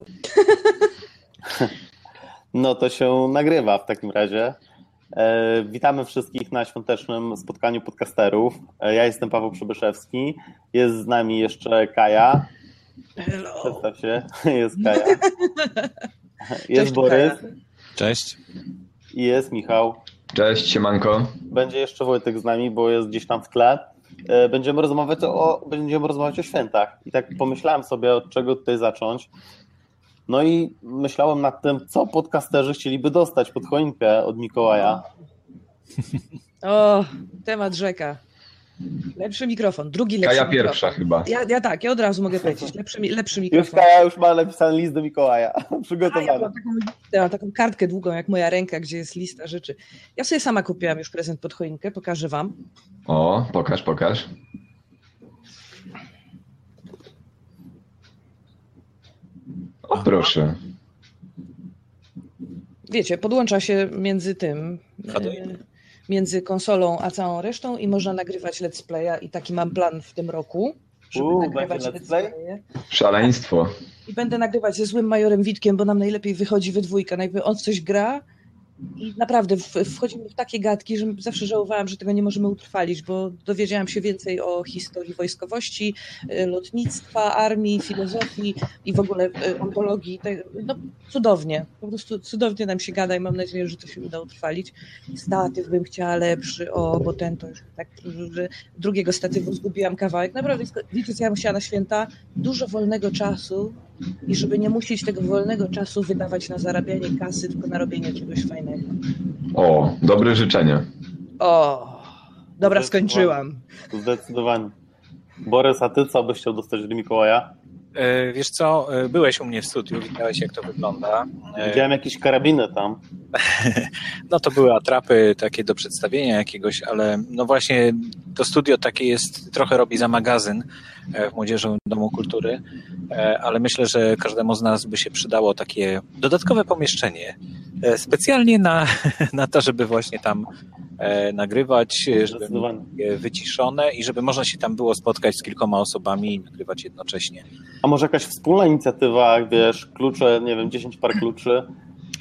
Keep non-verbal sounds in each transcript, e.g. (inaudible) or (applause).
(laughs) No to się nagrywa w takim razie. E, witamy wszystkich na świątecznym spotkaniu podcasterów. E, ja jestem Paweł Przybyszewski. Jest z nami jeszcze Kaja. Hello. Przedstaw się. (laughs) Jest Kaja. (laughs) Jest Cześć, Borys Kaja. Cześć. i jest Michał. Cześć, siemanko. Będzie jeszcze Wojtek z nami, bo jest gdzieś tam w tle. E, Będziemy rozmawiać o, będziemy rozmawiać o świętach. I tak pomyślałem sobie, od czego tutaj zacząć. No i myślałem nad tym, co podcasterzy chcieliby dostać pod choinkę od Mikołaja. O, temat rzeka. Lepszy mikrofon, drugi lepszy Kaja mikrofon. pierwsza chyba. Ja, ja tak, ja od razu mogę powiedzieć. Lepszy, lepszy Już mikrofon. Kaja już ma napisany list do Mikołaja. (laughs) A, ja Przygotowany. mam taką, ja mam taką kartkę długą, jak moja ręka, gdzie jest lista rzeczy. Ja sobie sama kupiłam już prezent pod choinkę, pokażę wam. O, pokaż, pokaż. O, proszę. Wiecie, podłącza się między tym, e, między konsolą a całą resztą i można nagrywać let's playa i taki mam plan w tym roku, żeby U, nagrywać let's let's play? playe. Szaleństwo. I będę nagrywać ze złym majorem Witkiem, bo nam najlepiej wychodzi we dwójkę. Najpierw on w coś gra i naprawdę wchodzimy w takie gadki, że zawsze żałowałam, że tego nie możemy utrwalić, bo dowiedziałam się więcej o historii wojskowości, y, lotnictwa, armii, filozofii i w ogóle y, ontologii. No cudownie, po prostu cudownie nam się gada i mam nadzieję, że to się uda utrwalić. Statyw bym chciała lepszy, o, bo ten to już tak, że drugiego statywu zgubiłam kawałek. Naprawdę, wiecie co chciała na święta? Dużo wolnego czasu i żeby nie musieć tego wolnego czasu wydawać na zarabianie kasy, tylko na robienie czegoś fajnego. O, dobre życzenie. O, dobra, skończyłam. Zdecydowanie. Borys, a ty co byś chciał dostać od Mikołaja? E, Wiesz co, e, byłeś u mnie w studiu, widziałeś jak to wygląda. E, Widziałem jakieś karabiny tam. (laughs) No to były atrapy takie do przedstawienia jakiegoś, ale no właśnie to studio takie jest, trochę robi za magazyn w Młodzieżowym Domu Kultury, ale myślę, że każdemu z nas by się przydało takie dodatkowe pomieszczenie specjalnie na, (laughs) na to, żeby właśnie tam nagrywać, e, żeby e, wyciszone i żeby można się tam było spotkać z kilkoma osobami i nagrywać jednocześnie. A może jakaś wspólna inicjatywa, wiesz, klucze, nie wiem, 10 par kluczy.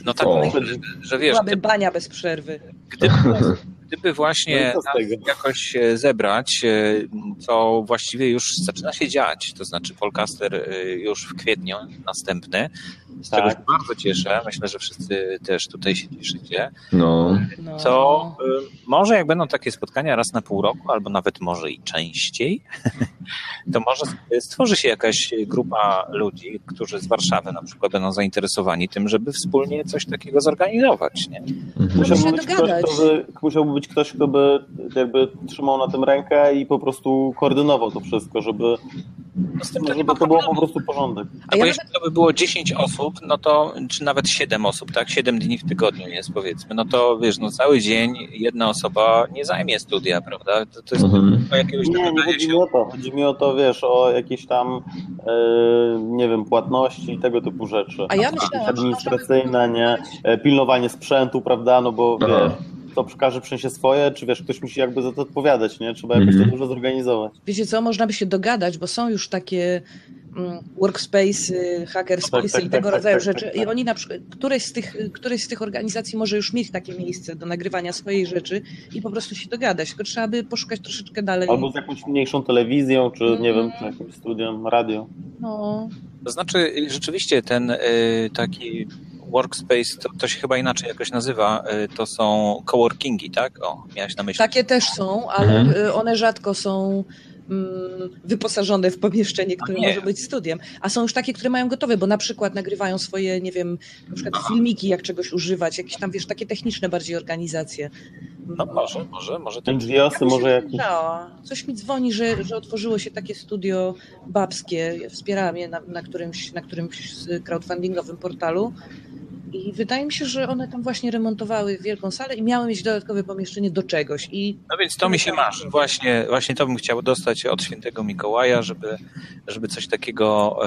No tak, O. że, że wiesz, Byłaby bania bez przerwy. gdyby, (laughs) gdyby właśnie No jakoś e, zebrać, e, co właściwie już zaczyna się dziać, to znaczy Polcaster e, już w kwietniu następny, z czego Tak. się bardzo cieszę, myślę, że wszyscy też tutaj się cieszycie, No, No. to może jak będą takie spotkania raz na pół roku, albo nawet może i częściej, (laughs) to może stworzy się jakaś grupa ludzi, którzy z Warszawy na przykład będą zainteresowani tym, żeby wspólnie coś takiego zorganizować, nie? Musiałby być, ktoś, dogadać. kto by, musiałby być ktoś, kto by jakby trzymał na tym rękę i po prostu koordynował to wszystko, żeby, No z tym żeby to było po prostu porządek. A No ja bo nawet, jeśli to by było 10 osób, no to, czy nawet 7 osób, tak? 7 dni w tygodniu jest powiedzmy, no to wiesz, no cały dzień jedna osoba nie zajmie studia, prawda? To, to jest Mhm. jakiegoś Nie, nie chodzi się. mi o to. Chodzi mi o to, wiesz, o jakieś tam, e, nie wiem, płatności i tego typu rzeczy. a ja myślałam, że administracyjne, nie? E, Pilnowanie sprzętu, prawda? No bo Aha. wiesz, to każdy przyniesie swoje, czy wiesz, ktoś musi jakby za to odpowiadać, nie? Trzeba jakoś Mhm. to dużo zorganizować. Wiecie co, można by się dogadać, bo są już takie mm, workspace'y, hackerspace'y Tak, tak, i tego tak, rodzaju tak, tak, rzeczy. tak, I tak. oni na przykład, któreś z, tych, któreś z tych organizacji może już mieć takie miejsce do nagrywania swojej rzeczy i po prostu się dogadać. Tylko trzeba by poszukać troszeczkę dalej. Albo z jakąś mniejszą telewizją, czy nie wiem, Mhm. czy jakimś studiem, radio. No, To znaczy rzeczywiście ten y, taki workspace, to, to się chyba inaczej jakoś nazywa, y, to są coworkingi, tak? O, miałeś na myśli. takie też są, ale Mhm. y, one rzadko są mm, wyposażone w pomieszczenie, które może być studiem. A są już takie, które mają gotowe, bo na przykład nagrywają swoje, nie wiem, na przykład filmiki, jak czegoś używać, jakieś tam, wiesz, takie techniczne bardziej organizacje. No może, może, może to NGOsy może jakieś... No, coś mi dzwoni, że, że otworzyło się takie studio babskie. Ja Wspierałam je na, na, którymś, na którymś z crowdfundingowym portalu. I wydaje mi się, że one tam właśnie remontowały wielką salę i miały mieć dodatkowe pomieszczenie do czegoś. I No więc to mi się marzy. Właśnie, właśnie to bym chciał dostać od świętego Mikołaja, żeby, żeby coś takiego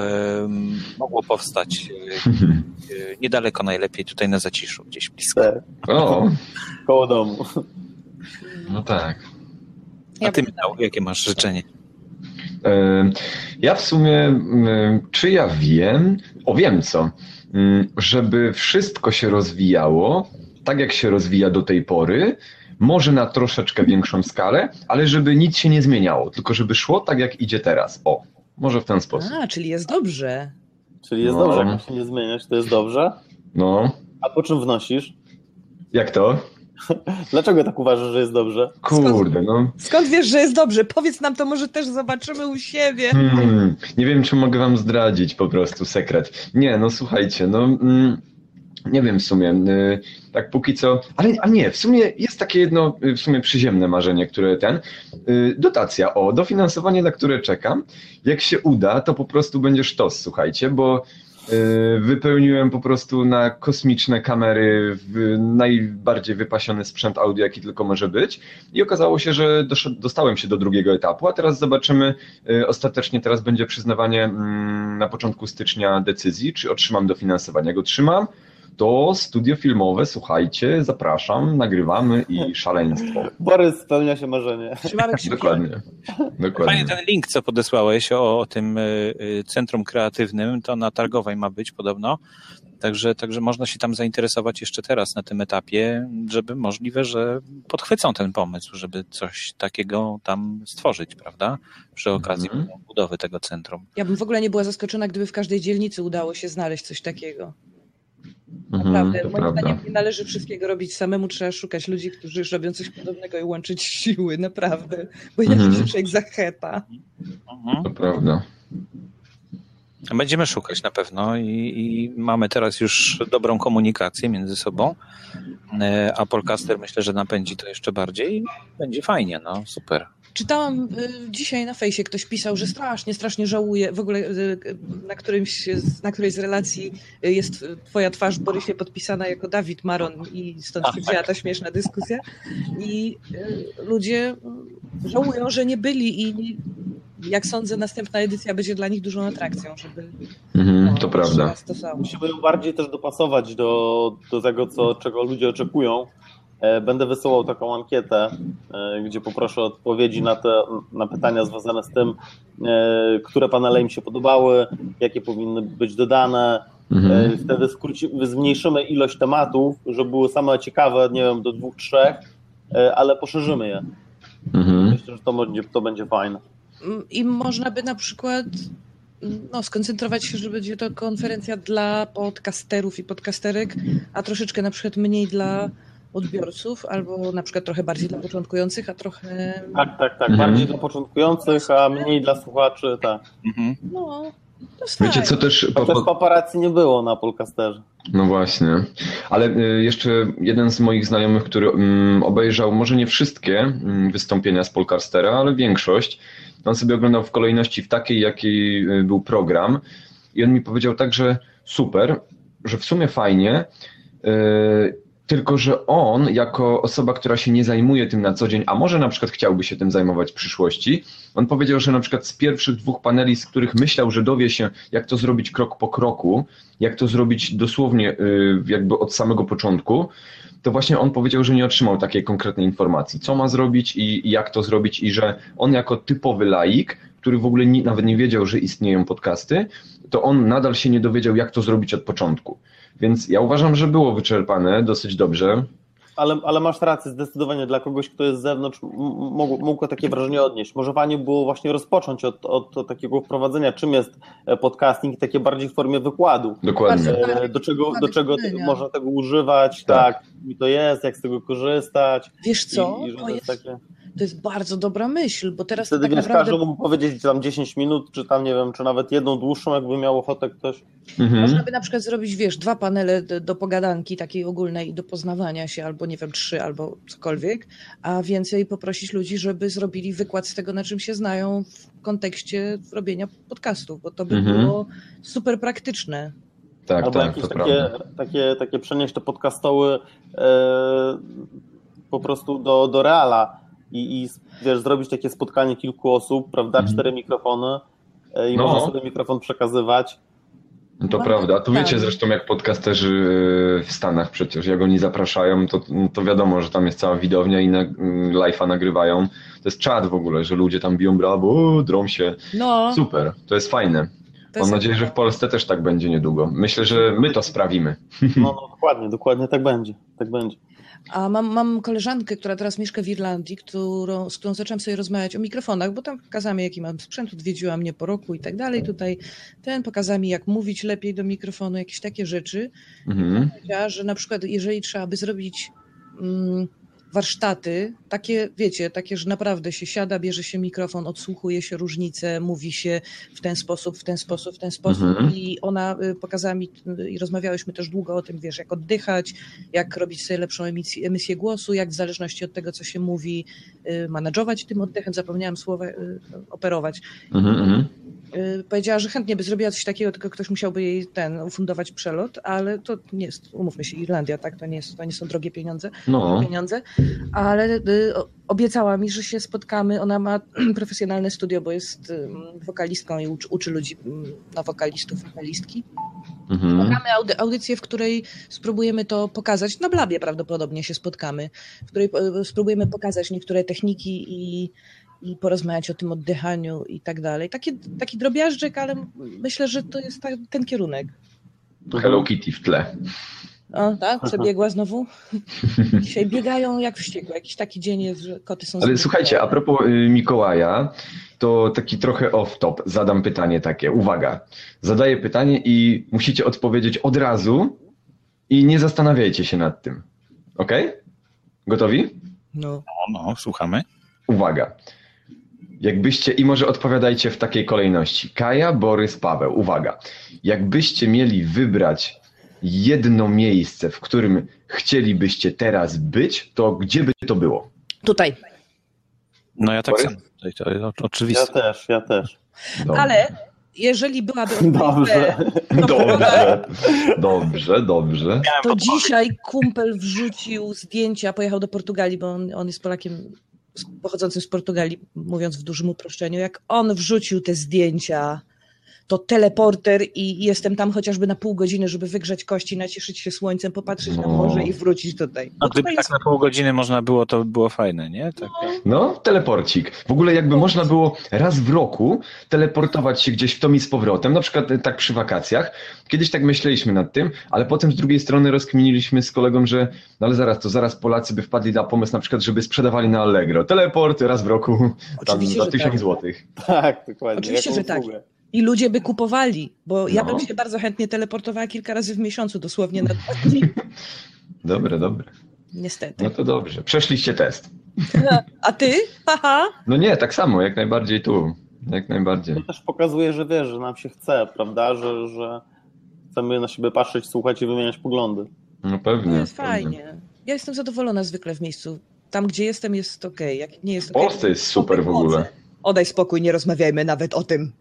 em, mogło powstać e, e, niedaleko najlepiej, tutaj na Zaciszu, gdzieś blisko. Te, O, koło domu. no tak. A ty, Michał, jakie masz życzenie? Ja w sumie, czy ja wiem, o wiem co, żeby wszystko się rozwijało, tak jak się rozwija do tej pory, może na troszeczkę większą skalę, ale żeby nic się nie zmieniało, tylko żeby szło tak jak idzie teraz. O, może w ten sposób. A, czyli jest dobrze. Czyli jest No. dobrze, jak się nie zmieniać, to jest dobrze. No, A po czym wnosisz? jak to? (laughs) Dlaczego tak uważasz, że jest dobrze? Kurde, no. Skąd wiesz, że jest dobrze? Powiedz nam to, może też zobaczymy u siebie. Hmm, nie wiem, czy mogę wam zdradzić po prostu sekret. Nie, no słuchajcie, no mm, nie wiem w sumie, y, tak póki co, ale a nie, w sumie jest takie jedno y, w sumie przyziemne marzenie, które ten, y, dotacja, o, dofinansowanie, na które czekam. Jak się uda, to po prostu będzie sztos, słuchajcie, bo wypełniłem po prostu na kosmiczne kamery najbardziej wypasiony sprzęt audio, jaki tylko może być i okazało się, że dostałem się do drugiego etapu, a teraz zobaczymy, y, ostatecznie teraz będzie przyznawanie mm, na początku stycznia decyzji, czy otrzymam dofinansowanie. Jak otrzymam, to studio filmowe, słuchajcie, zapraszam, nagrywamy i (laughs) szaleństwo. Borys spełnia się marzenie. Trzymamy kciuki. Dokładnie. Fajnie Dokładnie. ten link, co podesłałeś o, o tym y, y, centrum kreatywnym, to na Targowej ma być podobno. Także, także można się tam zainteresować jeszcze teraz na tym etapie, żeby możliwe, że podchwycą ten pomysł, żeby coś takiego tam stworzyć, prawda? Przy okazji Mhm. budowy tego centrum. Ja bym w ogóle nie była zaskoczona, gdyby w każdej dzielnicy udało się znaleźć coś takiego. Mhm, Naprawdę, moim zdaniem nie należy wszystkiego robić samemu, trzeba szukać ludzi, którzy już robią coś podobnego i łączyć siły, naprawdę. Bo inaczej Mhm. się człowiek zacheta. Mhm. To prawda. Będziemy szukać na pewno i, i mamy teraz już dobrą komunikację między sobą. E, A Polcaster myślę, że napędzi to jeszcze bardziej i będzie fajnie, no super. Czytałam y, dzisiaj na fejsie, ktoś pisał, że strasznie, strasznie żałuje. W ogóle y, na, którymś, na którejś z relacji y, jest twoja twarz, Borysie, podpisana jako Dawid Maron i stąd się wzięła ta śmieszna dyskusja. I ludzie żałują, że nie byli i jak sądzę, następna edycja będzie dla nich dużą atrakcją, żeby Mhm, no, to prawda. raz to samo. Musimy ją bardziej też dopasować do, do tego, co, czego ludzie oczekują. E, Będę wysyłał taką ankietę, e, gdzie poproszę o odpowiedzi na te na pytania związane z tym, e, które panele im się podobały, jakie powinny być dodane. Mhm. Wtedy skróci, zmniejszymy ilość tematów, żeby były same ciekawe, nie wiem, do dwóch, trzech, ale poszerzymy je. Mhm. Myślę, że to będzie, to będzie fajne. I można by na przykład no, skoncentrować się, że będzie to konferencja dla podcasterów i podcasterek, a troszeczkę na przykład mniej dla odbiorców, albo na przykład trochę bardziej dla początkujących, a trochę. Tak, tak, tak. Mhm. Bardziej dla początkujących, a mniej dla słuchaczy. Tak. Mhm. No, Wiecie co też... po- po- paparazzi nie było na Polcasterze. No właśnie. Ale y, jeszcze jeden z moich znajomych, który mm, obejrzał może nie wszystkie mm, wystąpienia z Polcastera, ale większość, on sobie oglądał w kolejności w takiej, jakiej y, był program i on mi powiedział tak, że super, że w sumie fajnie, y, tylko że on jako osoba, która się nie zajmuje tym na co dzień, a może na przykład chciałby się tym zajmować w przyszłości, on powiedział, że na przykład z pierwszych dwóch paneli, z których myślał, że dowie się, jak to zrobić krok po kroku, jak to zrobić dosłownie y, jakby od samego początku, to właśnie on powiedział, że nie otrzymał takiej konkretnej informacji, co ma zrobić i, jak to zrobić i że on jako typowy laik, który w ogóle ni, nawet nie wiedział, że istnieją podcasty, to on nadal się nie dowiedział, jak to zrobić od początku. Więc ja uważam, że było wyczerpane dosyć dobrze. Ale, ale masz rację, zdecydowanie dla kogoś, kto jest z zewnątrz, mógł, mógł takie wrażenie odnieść. Może fajnie było właśnie rozpocząć od, od, takiego wprowadzenia, czym jest e, podcasting, i takie bardziej w formie wykładu. Dokładnie. E, Do czego, do czego można tego używać, Tak. tak, i to jest, jak z tego korzystać. Wiesz co? I, i To jest takie... to jest bardzo dobra myśl, bo teraz Wtedy tak wiesz, naprawdę każdy mógł powiedzieć tam 10 minut, czy tam nie wiem, czy nawet jedną dłuższą, jakby miał ochotę ktoś. Mhm. Można by na przykład zrobić, wiesz, dwa panele do, do pogadanki takiej ogólnej i do poznawania się, albo nie wiem, trzy, albo cokolwiek, a więcej poprosić ludzi, żeby zrobili wykład z tego, na czym się znają w kontekście robienia podcastów, bo to by Mhm. było super praktyczne. Tak, Albo tak, jakieś to takie, prawda. takie, takie przenieść te podcastoły e, po prostu do, do reala i, i wiesz, zrobić takie spotkanie kilku osób, prawda, Mhm. cztery mikrofony e, i No. można sobie mikrofon przekazywać. No to Mam prawda. A tu wiecie pytanie. zresztą, jak podcasterzy e, w Stanach przecież, jak oni zapraszają, to, to wiadomo, że tam jest cała widownia i na, mm, live'a nagrywają. To jest czad w ogóle, że ludzie tam biją brawo, o, drą się. No, Super, to jest fajne. to Mam jest- nadzieję, że w Polsce też tak będzie niedługo. Myślę, że my to sprawimy. No, no dokładnie, dokładnie tak będzie. Tak będzie. A mam, mam koleżankę, która teraz mieszka w Irlandii, którą, z którą zaczęłam sobie rozmawiać o mikrofonach, bo tam pokazała mi, jaki mam sprzęt, odwiedziła mnie po roku i tak dalej. Tutaj ten pokazała mi, jak mówić lepiej do mikrofonu, jakieś takie rzeczy. Mhm. Powiedziała, że na przykład jeżeli trzeba by zrobić mm, warsztaty, takie, wiecie, takie, że naprawdę się siada, bierze się mikrofon, odsłuchuje się różnice, mówi się w ten sposób, w ten sposób, w ten sposób Mhm. i ona y, pokazała mi y, i rozmawiałyśmy też długo o tym, wiesz, jak oddychać, jak robić sobie lepszą emisję, emisję głosu, jak w zależności od tego, co się mówi, y, manadżować tym oddechem, zapomniałam słowa, y, operować. Mhm, Powiedziała, że chętnie by zrobiła coś takiego, tylko ktoś musiałby jej ten ufundować przelot, ale to nie jest, umówmy się, Irlandia, tak? To nie, jest, to nie są drogie pieniądze, No, pieniądze, ale y, obiecała mi, że się spotkamy. Ona ma (clears throat) profesjonalne studio, bo jest ym, wokalistką i uczy, uczy ludzi ym, na wokalistów, wokalistki. mhm. Spotkamy audy, audycję, w której spróbujemy to pokazać. Na Blabie prawdopodobnie się spotkamy, w której spróbujemy pokazać niektóre techniki i, i porozmawiać o tym oddychaniu i tak dalej. Taki, taki drobiażdżek, ale myślę, że to jest ta, ten kierunek. Hello Kitty w tle. O, tak? Przebiegła znowu? (laughs) Dzisiaj biegają jak wściekłe. Jakiś taki dzień jest, że koty są... Ale zbyt słuchajcie, a propos y, Mikołaja, to taki trochę off-top. Zadam pytanie takie. Uwaga. Zadaję pytanie i musicie odpowiedzieć od razu i nie zastanawiajcie się nad tym. Ok? Gotowi? No. No, no, słuchamy. Uwaga. Jakbyście, i może odpowiadajcie w takiej kolejności. Kaja, Borys, Paweł. Uwaga. Jakbyście mieli wybrać jedno miejsce, w którym chcielibyście teraz być, to gdzie by to było? Tutaj. No ja tak Borys? samo. Tutaj To jest Ja też, ja też. Dobrze. Ale jeżeli byłaby (laughs) Dobrze. Dobrze, dobrze, dobrze. To dzisiaj kumpel wrzucił zdjęcia, pojechał do Portugalii, bo on, on jest Polakiem pochodzącym z Portugalii, mówiąc w dużym uproszczeniu. Jak on wrzucił te zdjęcia, to teleporter i jestem tam chociażby na pół godziny, żeby wygrzać kości, nacieszyć się słońcem, popatrzeć na No. morze i wrócić tutaj. No gdyby tutaj tak jest, na pół godziny można było, to by było fajne, nie? Tak. No, teleporcik. W ogóle jakby można było raz w roku teleportować się gdzieś w tom i z powrotem, na przykład e, tak przy wakacjach. Kiedyś tak myśleliśmy nad tym, ale potem z drugiej strony rozkminiliśmy z kolegą, że no ale zaraz, to zaraz Polacy by wpadli na pomysł na przykład, żeby sprzedawali na Allegro. Teleport raz w roku, tam Oczywiście, za tysiąc tak. złotych. Tak, dokładnie. Oczywiście, Jaką że tak. usługę. I ludzie by kupowali, bo ja No. bym się bardzo chętnie teleportowała kilka razy w miesiącu, dosłownie na dwa dni. (laughs) Dobre, dobre. Niestety. No to dobrze. Przeszliście test. A ty? Haha. No nie, tak samo, jak najbardziej tu. Jak najbardziej. To też pokazuje, że wiesz, że nam się chce, prawda? Że, że chcemy na siebie patrzeć, słuchać i wymieniać poglądy. No pewnie. To jest pewnie. fajnie. Ja jestem zadowolona zwykle w miejscu. Tam, gdzie jestem, jest okej. Jak nie jest W Polsce jest super w ogóle. Odaj spokój, nie rozmawiajmy nawet o tym.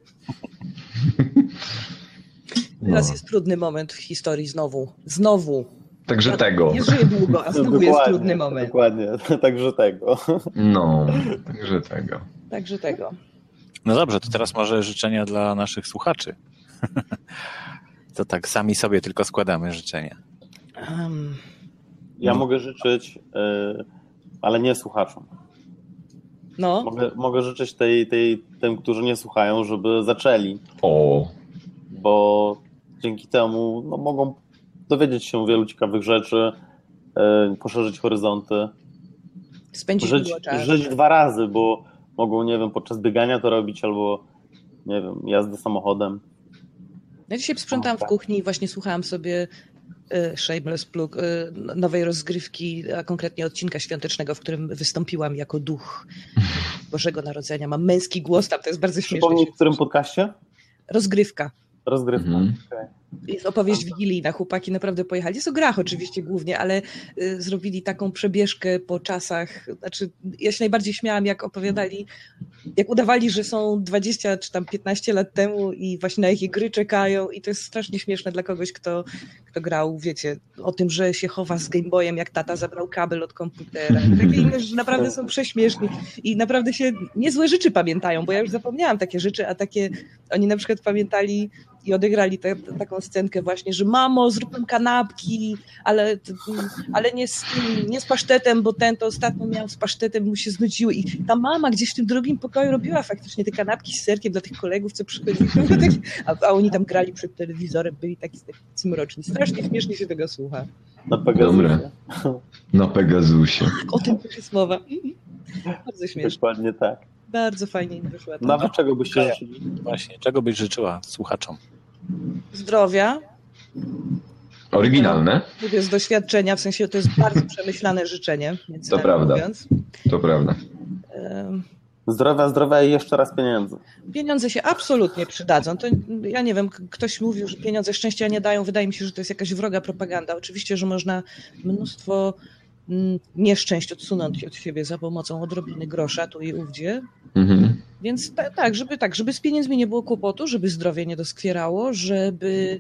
Teraz No. jest trudny moment w historii znowu. Znowu. Także Ja tego. Nie żyję długo, a znowu jest trudny moment. Dokładnie, (laughs) także tego. No, także tego. Także tego. No dobrze, to teraz może życzenia dla naszych słuchaczy. (laughs) To tak sami sobie tylko składamy życzenia. Um, Ja No. mogę życzyć, yy, ale nie słuchaczom. No, Mogę, mogę życzyć tej, tej, tym, którzy nie słuchają, żeby zaczęli, O, bo dzięki temu no, mogą dowiedzieć się wielu ciekawych rzeczy, yy, poszerzyć horyzonty, spędzić żyć, żyć dwa razy, bo mogą, nie wiem, podczas biegania to robić albo, nie wiem, jazdy samochodem. Ja dzisiaj sprzątałam w kuchni i właśnie słuchałam sobie Shameless Plug, y, nowej rozgrywki, a konkretnie odcinka świątecznego, w którym wystąpiłam jako duch Bożego Narodzenia. Mam męski głos tam, to jest bardzo śmieszne. Przypomnij, w którym podcaście? Rozgrywka. Rozgrywka. mhm. Jest opowieść wigilijna. Chłopaki naprawdę pojechali. Jest o grach oczywiście głównie, ale y, zrobili taką przebieżkę po czasach. Znaczy, ja się najbardziej śmiałam, jak opowiadali, jak udawali, że są 20 czy tam 15 lat temu i właśnie na jakie gry czekają i to jest strasznie śmieszne dla kogoś, kto, kto grał, wiecie, o tym, że się chowa z Game Boyem, jak tata zabrał kabel od komputera. I takie inne rzeczy naprawdę są prześmieszni i naprawdę się niezłe rzeczy pamiętają, bo ja już zapomniałam takie rzeczy, a takie, oni na przykład pamiętali i odegrali te, te, taką scenkę właśnie, że mamo, zróbmy kanapki, ale, ale nie, z, nie z pasztetem, bo ten to ostatnio miał z pasztetem, mu się znudziły. I ta mama gdzieś w tym drugim pokoju robiła faktycznie te kanapki z serkiem dla tych kolegów, co przychodzili. (laughs) A, a oni tam grali przed telewizorem, byli taki, mroczni. Strasznie śmiesznie się tego słucha. Na Pegasusie. Dobre. Na Pegasusie. Tak, o tym też jest mowa. Bardzo śmiesznie. Dokładnie tak. Bardzo fajnie im wyszła. Nawet czego byście Kaja. życzyli? Właśnie, czego byś życzyła słuchaczom? Zdrowia, Oryginalne, mówię z doświadczenia, w sensie to jest bardzo przemyślane życzenie. To nami prawda. Mówiąc. to prawda. Zdrowia, zdrowia i jeszcze raz pieniędzy. Pieniądze się absolutnie przydadzą. To, ja nie wiem, ktoś mówił, że pieniądze szczęścia nie dają. Wydaje mi się, że to jest jakaś wroga propaganda. Oczywiście, że można mnóstwo mm, nieszczęść odsunąć od siebie za pomocą odrobiny grosza tu i ówdzie. Mhm. Więc ta, tak, żeby tak, żeby z pieniędzmi nie było kłopotu, żeby zdrowie nie doskwierało, żeby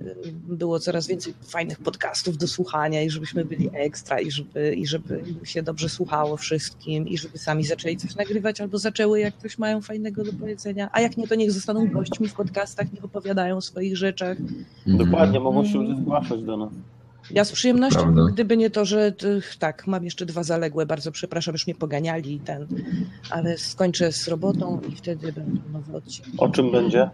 y, było coraz więcej fajnych podcastów do słuchania i żebyśmy byli ekstra i żeby, i żeby się dobrze słuchało wszystkim i żeby sami zaczęli coś nagrywać albo zaczęły, jak coś mają fajnego do powiedzenia. A jak nie, to niech zostaną gośćmi w podcastach, niech opowiadają o swoich rzeczach. Mhm. Dokładnie, mogą się ludzie zgłaszać do nas. Ja z przyjemnością, Prawda. gdyby nie to, że tak, mam jeszcze dwa zaległe, bardzo przepraszam, już mnie poganiali ten, ale skończę z robotą i wtedy będą nowe odcinki. O czym będzie?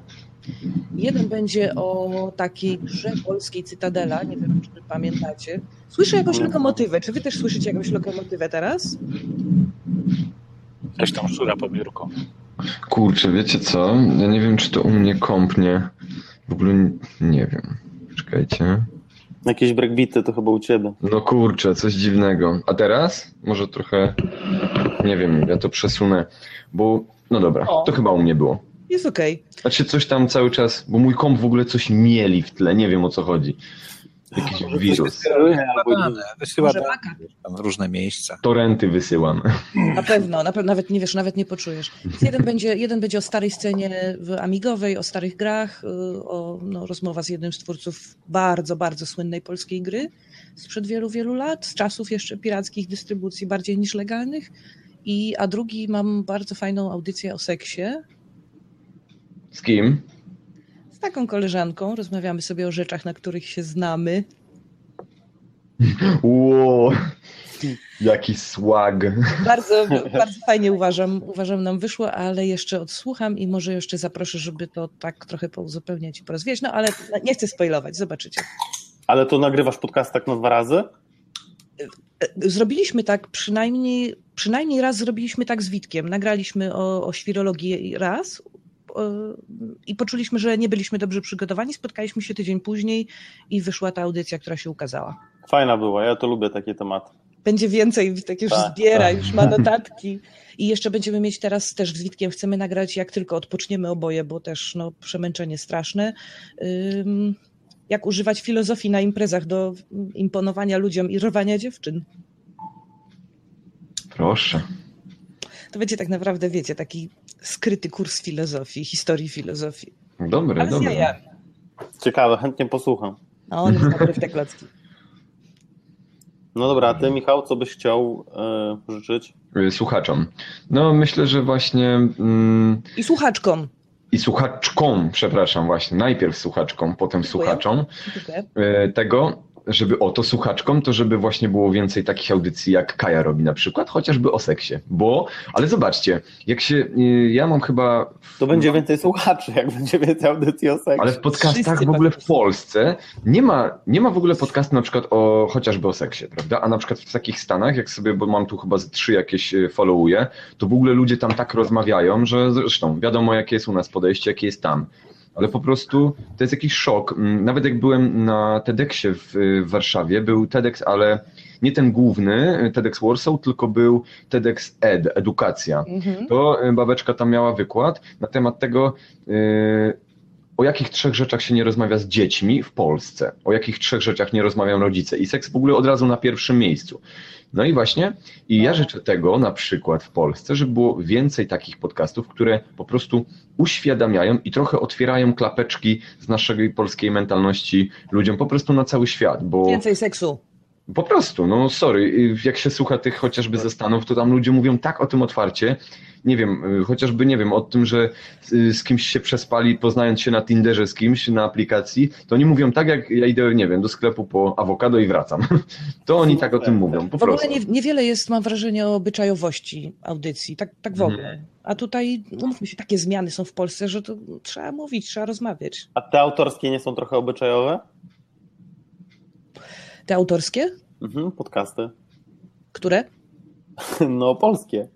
Jeden będzie o takiej grze polskiej Cytadela, nie wiem, czy pamiętacie. Słyszę jakąś lokomotywę, czy wy też słyszycie jakąś lokomotywę teraz? Ktoś tam szura po biurku. Kurczę, wiecie co? Ja nie wiem, czy to u mnie kąpnie. W ogóle nie wiem. Czekajcie. Jakieś breakbity to chyba u ciebie. No kurczę, coś dziwnego. A teraz? Może trochę, nie wiem, ja to przesunę, bo, no dobra, O. to chyba u mnie było. Jest okej. Znaczy coś tam cały czas, bo mój komp w ogóle coś mieli w tle, nie wiem o co chodzi. Jakiś wirus. Albo nie. Wysyła tam w różne miejsca. Torenty wysyłam. Na pewno, na pewno, nawet nie wiesz, nawet nie poczujesz. Jeden (laughs) będzie, jeden będzie o starej scenie w Amigowej, o starych grach, y, o no, rozmowa z jednym z twórców bardzo, bardzo słynnej polskiej gry sprzed wielu, wielu lat, z czasów jeszcze pirackich dystrybucji bardziej niż legalnych. I, a drugi mam bardzo fajną audycję o seksie Z kim? Z taką koleżanką. Rozmawiamy sobie o rzeczach, na których się znamy. (laughs) Ło, jaki swag. Bardzo, (laughs) bardzo fajnie uważam, uważam nam wyszło, ale jeszcze odsłucham i może jeszcze zaproszę, żeby to tak trochę pouzupełniać i porozwijać. No ale nie chcę spoilować, zobaczycie. Ale to nagrywasz podcast tak na dwa razy? Zrobiliśmy tak przynajmniej, przynajmniej raz zrobiliśmy tak z Witkiem. Nagraliśmy o, o świrologii raz i poczuliśmy, że nie byliśmy dobrze przygotowani. Spotkaliśmy się tydzień później i wyszła ta audycja, która się ukazała. Fajna była, ja to lubię takie tematy. Będzie więcej, tak już Tak, zbiera, tak. już ma notatki. I jeszcze będziemy mieć teraz też z Witkiem, chcemy nagrać jak tylko odpoczniemy oboje, bo też no, przemęczenie straszne. Ym, jak używać filozofii na imprezach do imponowania ludziom i rwania dziewczyn. Proszę. To będzie tak naprawdę, wiecie, taki skryty kurs filozofii, historii filozofii. Dobre, Ale jajami. Ciekawe, chętnie posłucham. A on jest dobry w te klocki. (laughs) No dobra, a ty Michał, co byś chciał e, życzyć? Y, Słuchaczom. No myślę, że właśnie mm, I słuchaczkom. i słuchaczkom, przepraszam właśnie, najpierw słuchaczkom, potem Dziękuję. słuchaczom, Dziękuję. y, tego, żeby o to słuchaczkom, to żeby właśnie było więcej takich audycji, jak Kaja robi na przykład, chociażby o seksie. Bo, ale zobaczcie, jak się, y, ja mam chyba... To będzie więcej słuchaczy, jak będzie więcej audycji o seksie. Ale w podcastach Wszyscy w ogóle w. Polsce nie ma, nie ma w ogóle podcastu na przykład o chociażby o seksie, prawda? A na przykład w takich Stanach, jak sobie, bo mam tu chyba z trzy jakieś e, followuję, to w ogóle ludzie tam tak rozmawiają, że zresztą wiadomo jakie jest u nas podejście, jakie jest tam. Ale po prostu to jest jakiś szok. Mm, Nawet jak byłem na TEDxie w, w Warszawie, był TEDx, ale nie ten główny, TEDx Warsaw, tylko był TEDx Ed, edukacja Mhm. to y, babeczka tam miała wykład na temat tego, y, o jakich trzech rzeczach się nie rozmawia z dziećmi w Polsce, o jakich trzech rzeczach nie rozmawiają rodzice i seks w ogóle od razu na pierwszym miejscu. No i właśnie, i ja życzę tego na przykład w Polsce, żeby było więcej takich podcastów, które po prostu uświadamiają i trochę otwierają klapeczki z naszej polskiej mentalności ludziom po prostu na cały świat, bo Więcej seksu. Po prostu, no sorry, jak się słucha tych chociażby ze Stanów, to tam ludzie mówią tak o tym otwarcie, nie wiem, y, chociażby nie wiem, o tym, że y, z kimś się przespali, poznając się na Tinderze z kimś na aplikacji, to oni mówią tak, jak ja idę, nie wiem, do sklepu po awokado i wracam. (laughs) To oni tak o tym mówią, po w ogóle prostu. nie, niewiele jest, mam wrażenie, o obyczajowości audycji, tak, tak w Mhm. ogóle. A tutaj, umówmy się, takie zmiany są w Polsce, że to trzeba mówić, trzeba rozmawiać. A te autorskie nie są trochę obyczajowe? Te autorskie? Mhm, podcasty. Które? (laughs) No, polskie.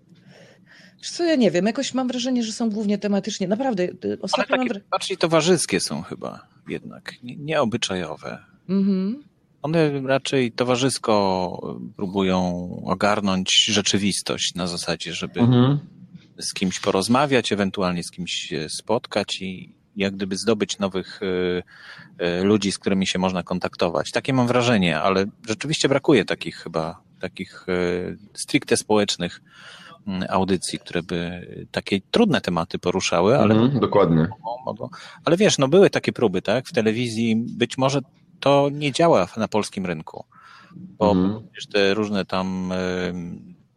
Wiesz co, ja nie wiem, jakoś mam wrażenie, że są głównie tematycznie. Naprawdę, y, Ale ostatnio mam wrażenie... bardziej towarzyskie są chyba jednak, nie- nieobyczajowe. Mhm. One raczej towarzysko próbują ogarnąć rzeczywistość na zasadzie, żeby Mhm. z kimś porozmawiać, ewentualnie z kimś się spotkać i jak gdyby zdobyć nowych y, y, ludzi, z którymi się można kontaktować. Takie mam wrażenie, ale rzeczywiście brakuje takich chyba, takich y, stricte społecznych mm, audycji, które by takie trudne tematy poruszały, ale Mhm, dokładnie. mogą. Ale wiesz, no były takie próby, tak? W telewizji być może to nie działa na polskim rynku. Bo przecież te różne tam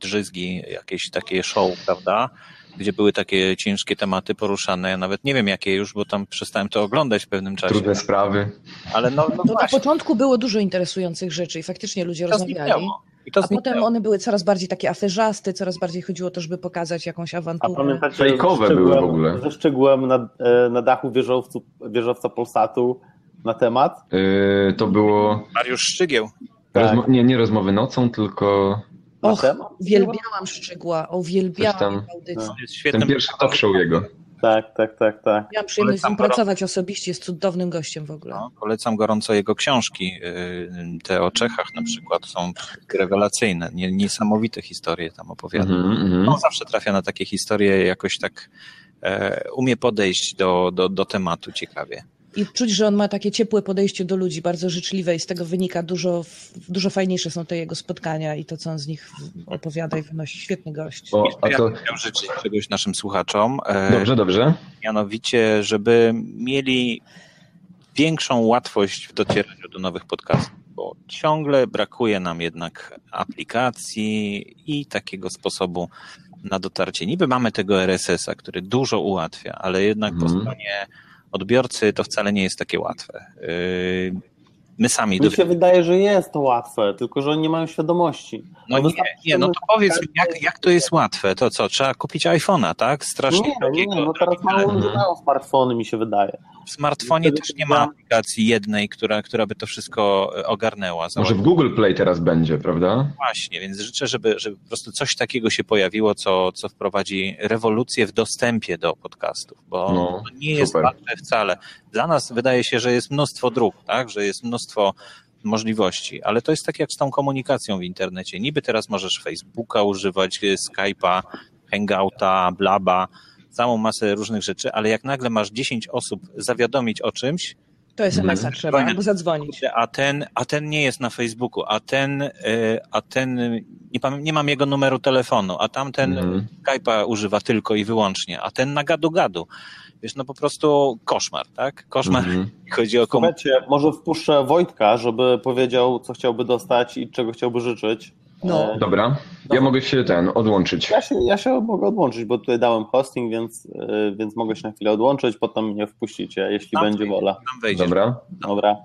drzyzgi, jakieś takie show, prawda? Gdzie były takie ciężkie tematy poruszane. Ja nawet nie wiem jakie już, bo tam przestałem to oglądać w pewnym czasie. Trudne sprawy. Ale no, no No, na początku było dużo interesujących rzeczy i faktycznie ludzie to rozmawiali. zniknęło. I to A potem zniknęło. one były coraz bardziej takie aferzasty, coraz bardziej chodziło o to, żeby pokazać jakąś A awanturę. pamiętacie, Fejkowe były w ogóle. Ze szczegółem na, e, na dachu wieżowcu, wieżowca Polsatu na temat. Yy, to było. Mariusz Szczygieł. Tak. Rozmo- nie, nie rozmowy nocą, tylko Och, temat? Uwielbiałam szczegóła, uwielbiałam tam- audycję. No. Jest ten pierwszy talk show jego. Tak, tak, tak, tak. Miałam przyjemność z nim pracować osobiście, jest cudownym gościem w ogóle. No, polecam gorąco jego książki. Yy, Te o Czechach na przykład są rewelacyjne. Nie- Niesamowite historie tam opowiada. Mhm, mhm. On zawsze trafia na takie historie, jakoś tak e, umie podejść do, do, do tematu ciekawie. I czuć, że on ma takie ciepłe podejście do ludzi, bardzo życzliwe i z tego wynika dużo, dużo fajniejsze są te jego spotkania i to, co on z nich opowiada i wynosi. Świetny gość. O, a ja to. bym chciał życzyć czegoś naszym słuchaczom. E, Dobrze, dobrze. Mianowicie, żeby mieli większą łatwość w docieraniu do nowych podcastów, bo ciągle brakuje nam jednak aplikacji i takiego sposobu na dotarcie. Niby mamy tego RSS-a, który dużo ułatwia, ale jednak po Mhm. stronie odbiorcy to wcale nie jest takie łatwe. My sami Mi się wydaje, że jest to łatwe, tylko że oni nie mają świadomości. No nie, wystarczy, nie, no to powiedz mi, jak, jak to jest łatwe? To co, trzeba kupić iPhone'a, tak? Strasznie Nie, nie, no teraz mało ludzie mają smartfony, mi się wydaje. W smartfonie też nie ma aplikacji jednej, która, która by to wszystko e, ogarnęła. Może w Google Play teraz będzie, prawda? Właśnie, więc życzę, żeby, żeby po prostu coś takiego się pojawiło, co, co wprowadzi rewolucję w dostępie do podcastów, bo No, to nie jest super. łatwe wcale. Dla nas wydaje się, że jest mnóstwo dróg, tak? że jest mnóstwo możliwości, ale to jest tak jak z tą komunikacją w internecie. Niby teraz możesz Facebooka używać, e, Skype'a, Hangouta, Blaba, całą masę różnych rzeczy, ale jak nagle masz 10 osób zawiadomić o czymś, To SMS-a Mhm. trzeba, albo zadzwonić. a ten, a ten nie jest na Facebooku, a ten, e, a ten nie, pamię- nie mam jego numeru telefonu, a tamten Mhm. Skype'a używa tylko i wyłącznie, a ten na gadu-gadu. Wiesz, no po prostu koszmar, tak? Koszmar, Mhm. (laughs) jeśli chodzi o. Słuchajcie, może wpuszczę Wojtka, żeby powiedział, co chciałby dostać i czego chciałby życzyć. No. E, Dobra, ja mogę się ten odłączyć. Ja się, ja się mogę odłączyć, bo tutaj dałem hosting, więc, e, więc mogę się na chwilę odłączyć, potem mnie wpuścicie, jeśli Tam będzie wola. Tam wejdziesz. Dobra. Dobra.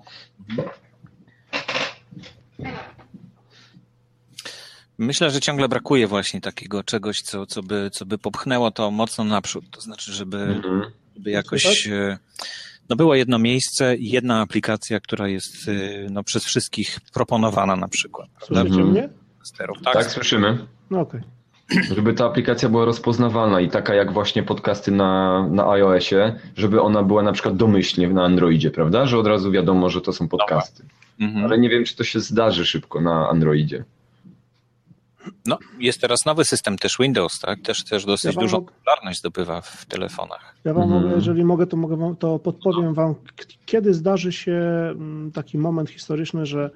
Myślę, że ciągle brakuje właśnie takiego czegoś, co, co, by, co by popchnęło to mocno naprzód. To znaczy, żeby, Mhm. Żeby jakoś. e, No było jedno miejsce i jedna aplikacja, która jest e, no, przez wszystkich proponowana na przykład. Prawda? Słyszycie Mhm. mnie? Sterów. Tak, słyszymy. No okej. Żeby ta aplikacja była rozpoznawalna i taka jak właśnie podcasty na, na iOSie, żeby ona była na przykład domyślnie na Androidzie, prawda? Że od razu wiadomo, że to są podcasty. Mhm. Ale nie wiem, czy to się zdarzy szybko na Androidzie. No, jest teraz nowy system też Windows, tak? Też, też dosyć Ja wam dużą mog- popularność zdobywa w telefonach. Ja wam Mhm. mogę, jeżeli mogę, to mogę wam, to podpowiem wam, k- kiedy zdarzy się mm, taki moment historyczny, że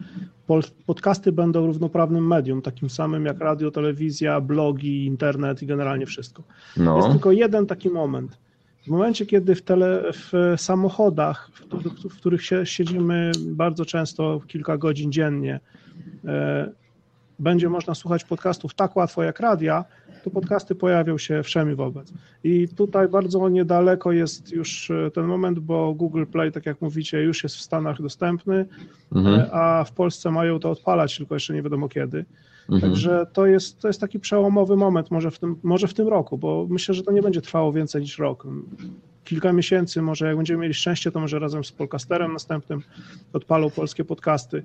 pol- podcasty będą równoprawnym medium, takim samym jak radio, telewizja, blogi, internet i generalnie wszystko. Jest No, tylko jeden taki moment. W momencie, kiedy w, tele, w samochodach, w, w których się, siedzimy bardzo często kilka godzin dziennie, e, będzie można słuchać podcastów tak łatwo jak radia, to podcasty pojawią się wszemi wobec. I tutaj bardzo niedaleko jest już e, ten moment, bo Google Play, tak jak mówicie, już jest w Stanach dostępny, Mhm. e, a w Polsce mają to odpalać, tylko jeszcze nie wiadomo kiedy. Mhm. Także to jest, to jest taki przełomowy moment, może w, tym, może w tym roku, bo myślę, że to nie będzie trwało więcej niż rok. Kilka miesięcy, może jak będziemy mieli szczęście, to może razem z podcasterem następnym odpalą polskie podcasty.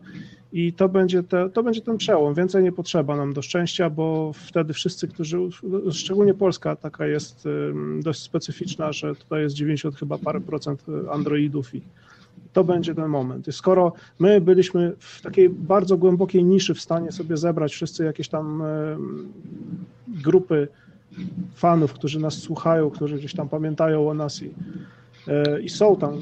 I to będzie, te, to będzie ten przełom. Więcej nie potrzeba nam do szczęścia, bo wtedy wszyscy, którzy, szczególnie Polska taka jest dość specyficzna, że tutaj jest 90 chyba parę procent Androidów i to będzie ten moment. Skoro my byliśmy w takiej bardzo głębokiej niszy w stanie sobie zebrać wszyscy jakieś tam grupy fanów, którzy nas słuchają, którzy gdzieś tam pamiętają o nas i, e, i są tam,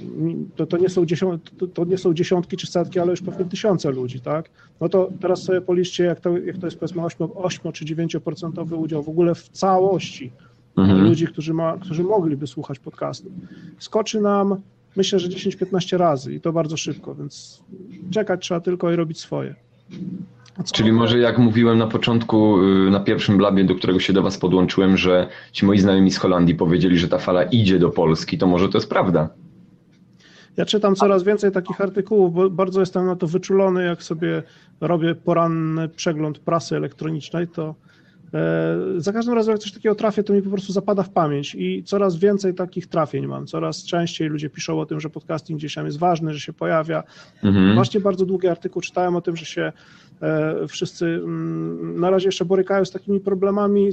to, to, nie są dziesiąt, to, to nie są dziesiątki czy setki, ale już pewnie tysiące ludzi, tak? No to teraz sobie policzcie, jak to, jak to jest powiedzmy 8, 8 czy 9% udział w ogóle w całości Mhm. ludzi, którzy, ma, którzy mogliby słuchać podcastu. Skoczy nam, myślę, że 10-15 razy i to bardzo szybko, więc czekać trzeba tylko i robić swoje. Czyli może jak mówiłem na początku, y, na pierwszym blabie, do którego się do Was podłączyłem, że ci moi znajomi z Holandii powiedzieli, że ta fala idzie do Polski, to może to jest prawda. Ja czytam coraz więcej takich artykułów, bo bardzo jestem na to wyczulony, jak sobie robię poranny przegląd prasy elektronicznej, to za każdym razem jak coś takiego trafię, to mi po prostu zapada w pamięć i coraz więcej takich trafień mam. Coraz częściej ludzie piszą o tym, że podcasting gdzieś tam jest ważny, że się pojawia. Mhm. Właśnie bardzo długi artykuł czytałem o tym, że się e, wszyscy mm, na razie jeszcze borykają z takimi problemami e,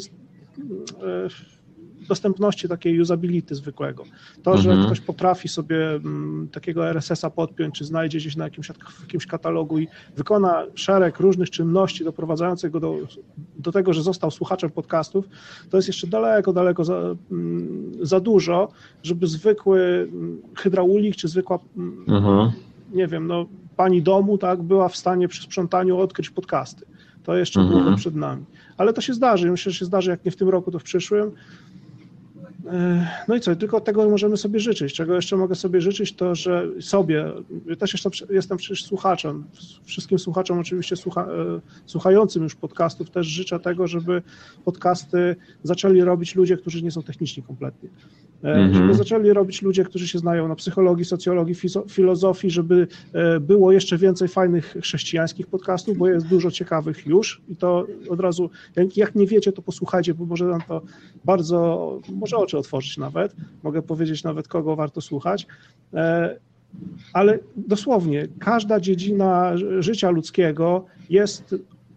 dostępności takiej usability zwykłego. To, że Mhm. ktoś potrafi sobie mm, takiego RSS-a podpiąć, czy znajdzie gdzieś na jakimś, w jakimś katalogu i wykona szereg różnych czynności doprowadzających go do, do tego, że został słuchaczem podcastów, to jest jeszcze daleko, daleko za, mm, za dużo, żeby zwykły mm, hydraulik, czy zwykła Mhm. nie wiem, no, pani domu, tak, była w stanie przy sprzątaniu odkryć podcasty. To jeszcze Mhm. było przed nami. Ale to się zdarzy. Myślę, że się zdarzy, jak nie w tym roku, to w przyszłym. E, No i co, tylko tego możemy sobie życzyć. Czego jeszcze mogę sobie życzyć, to że sobie, ja też jestem, jestem przecież słuchaczem, wszystkim słuchaczom oczywiście słucha, e, słuchającym już podcastów też życzę tego, żeby podcasty zaczęli robić ludzie, którzy nie są techniczni kompletnie. E, Mhm. Żeby zaczęli robić ludzie, którzy się znają na psychologii, socjologii, filozofii, żeby było jeszcze więcej fajnych chrześcijańskich podcastów, bo jest dużo ciekawych już i to od razu, jak, jak nie wiecie, to posłuchajcie, bo może nam to bardzo, może oczy otworzyć nawet, mogę powiedzieć nawet kogo warto słuchać, E, ale dosłownie każda dziedzina ży- życia ludzkiego jest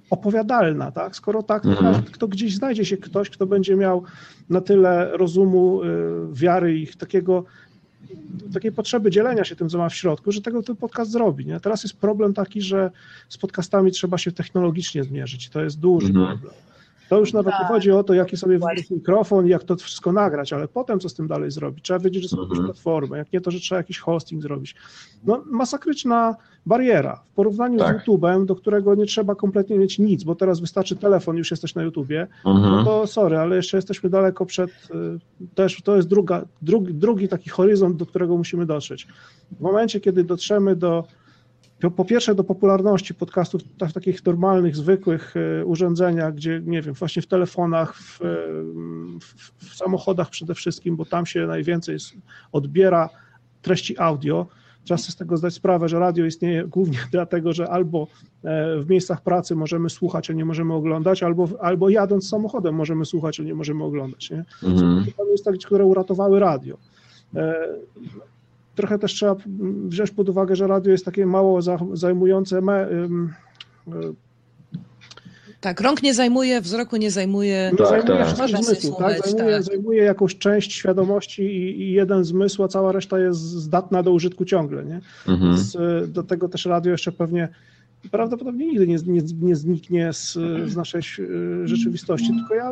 opowiadalna, tak? Skoro tak, to, Mhm. to gdzieś znajdzie się ktoś, kto będzie miał na tyle rozumu, y, wiary i takiego takiej potrzeby dzielenia się tym, co ma w środku, że tego ten podcast zrobi. Nie? Teraz jest problem taki, że z podcastami trzeba się technologicznie zmierzyć. To jest duży Mhm. problem. To już nawet nie Tak. chodzi o to, jaki sobie wybrać mikrofon i jak to wszystko nagrać, ale potem co z tym dalej zrobić? Trzeba wiedzieć, że są jakieś Mhm. platformy, jak nie to, że trzeba jakiś hosting zrobić. No masakryczna bariera w porównaniu Tak. z YouTube'em, do którego nie trzeba kompletnie mieć nic, bo teraz wystarczy telefon, już jesteś na YouTubie, no Mhm. to sorry, ale jeszcze jesteśmy daleko przed, y, też to jest druga, drugi, drugi taki horyzont, do którego musimy dotrzeć. W momencie, kiedy dotrzemy do, po- pierwsze do popularności podcastów w takich normalnych, zwykłych y, urządzeniach, gdzie, nie wiem, właśnie w telefonach, w, y, w, w samochodach przede wszystkim, bo tam się najwięcej odbiera treści audio, Trzeba sobie z tego zdać sprawę, że radio istnieje głównie (laughs) dlatego, że albo e, w miejscach pracy możemy słuchać, a nie możemy oglądać, albo, albo jadąc samochodem możemy słuchać, a nie możemy oglądać. Nie? Mhm. To miejsca, które uratowały radio. Trochę też trzeba wziąć pod uwagę, że radio jest takie mało za- zajmujące me, e, Tak, rąk nie zajmuje, wzroku nie zajmuje. Tak, zajmuje tak. sobie tak? słuchać, Zajmuje, tak. zajmuje jakąś część świadomości i, i jeden zmysł, a cała reszta jest zdatna do użytku ciągle. Nie? Mhm. Z, do tego też radio jeszcze pewnie prawdopodobnie nigdy nie, nie, nie zniknie z, z naszej e, rzeczywistości, tylko ja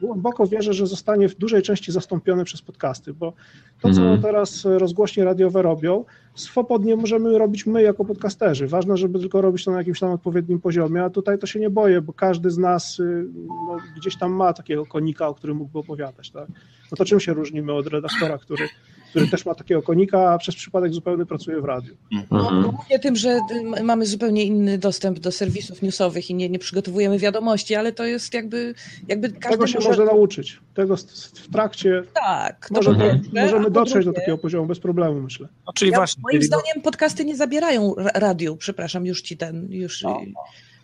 głęboko wierzę, że zostanie w dużej części zastąpione przez podcasty, bo to, co Mhm. teraz rozgłośnie radiowe robią, swobodnie możemy robić my jako podcasterzy. Ważne, żeby tylko robić to na jakimś tam odpowiednim poziomie, a tutaj to się nie boję, bo każdy z nas y, no, gdzieś tam ma takiego konika, o którym mógłby opowiadać. Tak? No to czym się różnimy od redaktora, który, który też ma takiego konika, a przez przypadek zupełnie pracuje w radiu? No, głównie tym, że y, mamy zupełnie inny dostęp do serwisów newsowych i nie, nie przygotowujemy wiadomości, ale to jest jakby, jakby Tego się może... można nauczyć. Tego w trakcie Tak, to możemy, możemy dotrzeć do takiego poziomu bez problemu, myślę. No, czyli Ja, właśnie. moim zdaniem podcasty nie zabierają ra- radiu, przepraszam, już ci ten, już. No.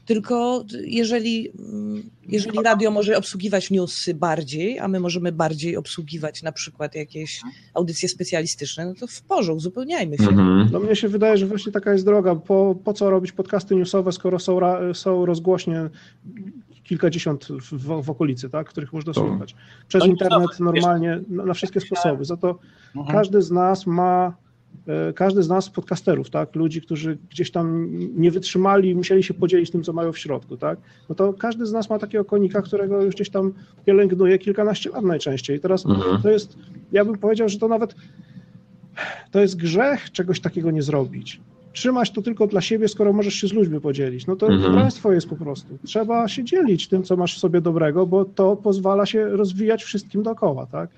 Tylko jeżeli, mm, jeżeli radio może obsługiwać newsy bardziej, a my możemy bardziej obsługiwać na przykład jakieś audycje specjalistyczne, no to w porządku, uzupełniajmy się. Mhm. No mnie się wydaje, że właśnie taka jest droga. Po, po co robić podcasty newsowe, skoro są, ra, są rozgłośnie kilkadziesiąt w, w, w okolicy, tak, których można To- słuchać. Przez No internet normalnie, na, na wszystkie sposoby. Za to Mhm. każdy z nas ma, każdy z nas podcasterów, tak, ludzi, którzy gdzieś tam nie wytrzymali, musieli się podzielić tym, co mają w środku, tak, no to każdy z nas ma takiego konika, którego już gdzieś tam pielęgnuje kilkanaście lat najczęściej. I teraz Mhm. to jest, ja bym powiedział, że to nawet to jest grzech czegoś takiego nie zrobić. Trzymać to tylko dla siebie, skoro możesz się z ludźmi podzielić. No to Mhm. jest po prostu. Trzeba się dzielić tym, co masz w sobie dobrego, bo to pozwala się rozwijać wszystkim dookoła, tak?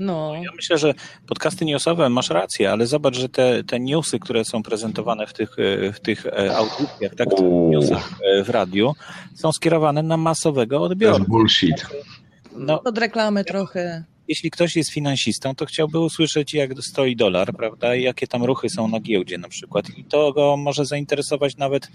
No, Ja myślę, że podcasty newsowe, masz rację, ale zobacz, że te, te newsy, które są prezentowane w tych, e, w tych e, audycjach, tak, newsach e, w radiu, są skierowane na masowego To odbiorcę. bullshit. No, pod reklamę trochę. jeśli ktoś jest finansistą, to chciałby usłyszeć, jak stoi dolar, prawda, i jakie tam ruchy są na giełdzie na przykład. I to go może zainteresować nawet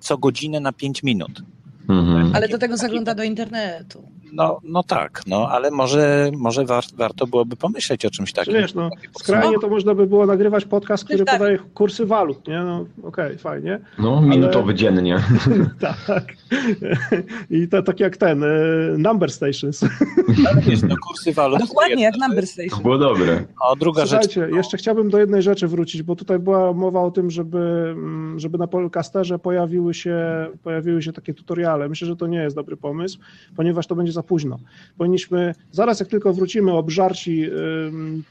co godzinę na 5 minut. Mhm. Ale do tego zagląda do internetu. No, no tak, no, ale może, może war, warto byłoby pomyśleć o czymś Czy takim. wiesz, no, skrajnie to można by było nagrywać podcast, który Tak. podaje kursy walut, nie? No okej, fajnie. No, minutowy dziennie. (laughs) tak. I to tak jak ten, e, Number Stations. Ale no, kursy walut. Dokładnie, jak Number To Station. było dobre. A druga rzecz. Słuchajcie, jeszcze chciałbym do jednej rzeczy wrócić, bo tutaj była mowa o tym, żeby, mm, żeby na Polcasterze pojawiły się, pojawiły się takie tutoriale. Myślę, że to nie jest dobry pomysł, ponieważ to będzie za późno. Powinniśmy, zaraz jak tylko wrócimy obżarci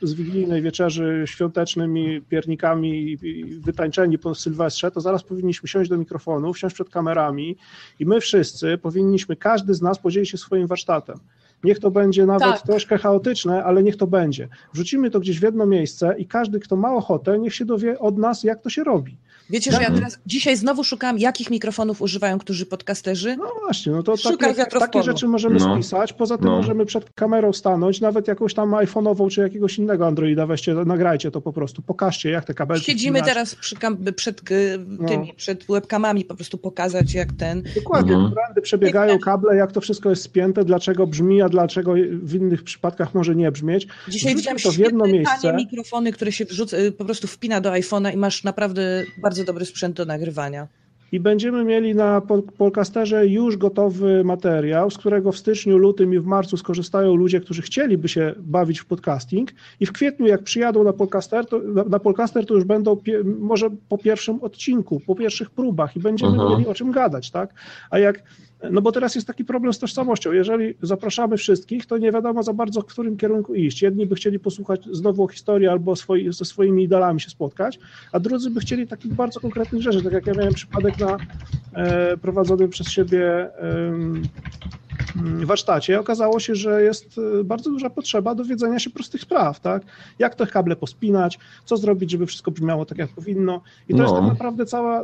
z wigilijnej wieczerzy świątecznymi piernikami i- i wytańczeni po Sylwestrze, to zaraz powinniśmy siąść do mikrofonu, wsiąść przed kamerami i my wszyscy powinniśmy, każdy z nas podzielić się swoim warsztatem. Niech to będzie nawet Tak. troszkę chaotyczne, ale niech to będzie. Wrzucimy to gdzieś w jedno miejsce i każdy, kto ma ochotę, niech się dowie od nas, jak to się robi. Wiecie, że ja teraz dzisiaj znowu szukam, jakich mikrofonów używają którzy podcasterzy. No właśnie, no to Szukaj takie, takie rzeczy możemy No. spisać. Poza tym No. możemy przed kamerą stanąć, nawet jakąś tam iPhone'ową czy jakiegoś innego Androida weźcie, nagrajcie to po prostu, pokażcie jak te kabelki Siedzimy teraz przy kam- przed y, No. tymi, przed webkamami, po prostu pokazać jak ten. Dokładnie, Mhm. brandy przebiegają, kable, jak to wszystko jest spięte, dlaczego brzmi, a dlaczego w innych przypadkach może nie brzmieć. Dzisiaj Wrzućmy widziałam to w jedno miejsce. mikrofony, które się wrzuca, y, po prostu wpina do iPhone'a i masz naprawdę bardzo dobry sprzęt do nagrywania. I będziemy mieli na Pol- Polcasterze już gotowy materiał, z którego w styczniu, lutym i w marcu skorzystają ludzie, którzy chcieliby się bawić w podcasting. I w kwietniu, jak przyjadą na Polcaster, to, na, na Polcaster, to już będą pie, może po pierwszym odcinku, po pierwszych próbach i będziemy Mhm. mieli o czym gadać, tak? A jak no bo teraz jest taki problem z tożsamością. Jeżeli zapraszamy wszystkich, to nie wiadomo za bardzo, w którym kierunku iść. Jedni by chcieli posłuchać znowu o historii albo swoi, ze swoimi idolami się spotkać, a drudzy by chcieli takich bardzo konkretnych rzeczy. Tak jak ja miałem przypadek na e, prowadzonym przez siebie mm, warsztacie, okazało się, że jest e, bardzo duża potrzeba dowiedzenia się prostych spraw, tak? Jak te kable pospinać, co zrobić, żeby wszystko brzmiało tak, jak powinno. I to No. jest tak naprawdę cała,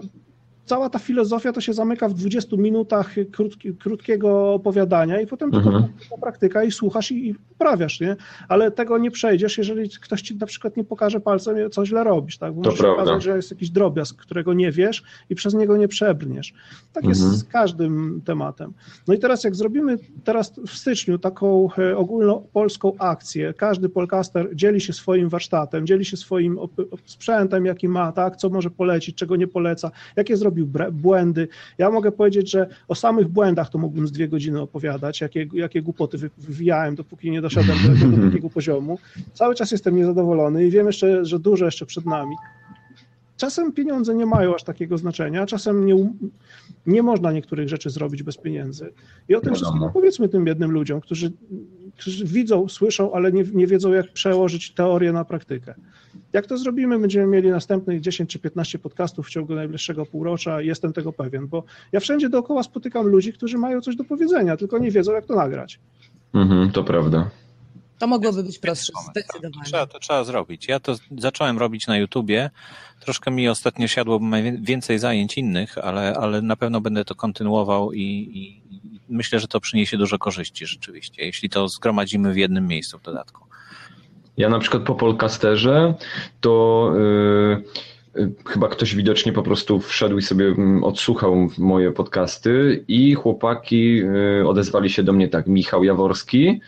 cała ta filozofia to się zamyka w 20 minutach krótki, krótkiego opowiadania i potem tylko Mhm. praktyka, praktyka i słuchasz i, i poprawiasz, nie? Ale tego nie przejdziesz, jeżeli ktoś ci na przykład nie pokaże palcem, co źle robisz, tak? Bo To prawda. okazać, że jest jakiś drobiazg, którego nie wiesz i przez niego nie przebrniesz. Tak jest Mhm. z każdym tematem. No i teraz jak zrobimy teraz w styczniu taką e, ogólnopolską akcję, każdy podcaster dzieli się swoim warsztatem, dzieli się swoim sprzętem, jaki ma, tak, co może polecić, czego nie poleca, jakie zrobił bre- błędy. Ja mogę powiedzieć, że o samych błędach to mógłbym z dwie godziny opowiadać, jakie, jakie głupoty wy- wywijałem, dopóki nie doszedłem do, do takiego poziomu. Cały czas jestem niezadowolony i wiem jeszcze, że dużo jeszcze przed nami. Czasem pieniądze nie mają aż takiego znaczenia, czasem nie, nie można niektórych rzeczy zrobić bez pieniędzy. I o tym wszystkim powiedzmy tym biednym ludziom, którzy widzą, słyszą, ale nie, nie wiedzą, jak przełożyć teorię na praktykę. Jak to zrobimy, będziemy mieli następnych 10 czy 15 podcastów w ciągu najbliższego półrocza jestem tego pewien, bo ja wszędzie dookoła spotykam ludzi, którzy mają coś do powiedzenia, tylko nie wiedzą, jak to nagrać. Mhm, to prawda. To mogłoby być prostsze, zdecydowanie. Trzeba, to trzeba zrobić. Ja to zacząłem robić na YouTubie. Troszkę mi ostatnio siadło więcej zajęć innych, ale, ale na pewno będę to kontynuował i, i, myślę, że to przyniesie dużo korzyści rzeczywiście, jeśli to zgromadzimy w jednym miejscu w dodatku. Ja na przykład po Polcasterze to yy, chyba ktoś widocznie po prostu wszedł i sobie mm, odsłuchał moje podcasty i chłopaki yy, odezwali się do mnie tak, Michał Jaworski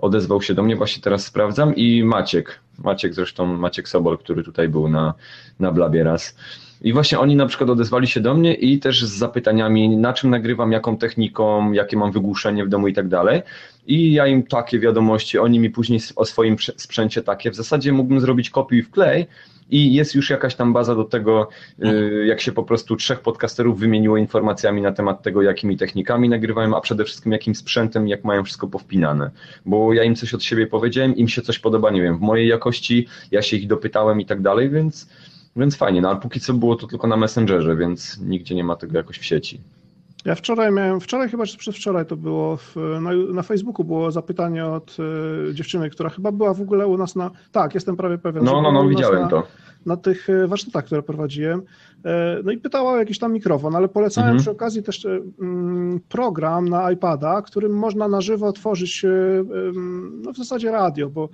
odezwał się do mnie, właśnie teraz sprawdzam i Maciek, Maciek zresztą, Maciek Sobol, który tutaj był na, na Blabie raz. I właśnie oni na przykład odezwali się do mnie i też z zapytaniami, na czym nagrywam, jaką techniką, jakie mam wygłuszenie w domu i tak dalej. I ja im takie wiadomości, oni mi później o swoim sprzęcie takie. W zasadzie mógłbym zrobić kopiuj w klej, i jest już jakaś tam baza do tego, y, jak się po prostu trzech podcasterów wymieniło informacjami na temat tego, jakimi technikami nagrywają, a przede wszystkim jakim sprzętem, jak mają wszystko powpinane. Bo ja im coś od siebie powiedziałem, im się coś podoba, nie wiem, w mojej jakości, ja się ich dopytałem i tak dalej, więc, więc fajnie. No ale póki co było to tylko na Messengerze, więc nigdzie nie ma tego jakoś w sieci. Ja wczoraj miałem, wczoraj chyba czy przedwczoraj to było, w, na, na Facebooku było zapytanie od y, dziewczyny, która chyba była w ogóle u nas na, tak, jestem prawie pewien. No, no, no, widziałem na, to. Na tych e, warsztatach, które prowadziłem. E, no i pytała o jakiś tam mikrofon, ale polecałem mhm. przy okazji też mm, program na iPada, którym można na żywo tworzyć no w zasadzie radio, bo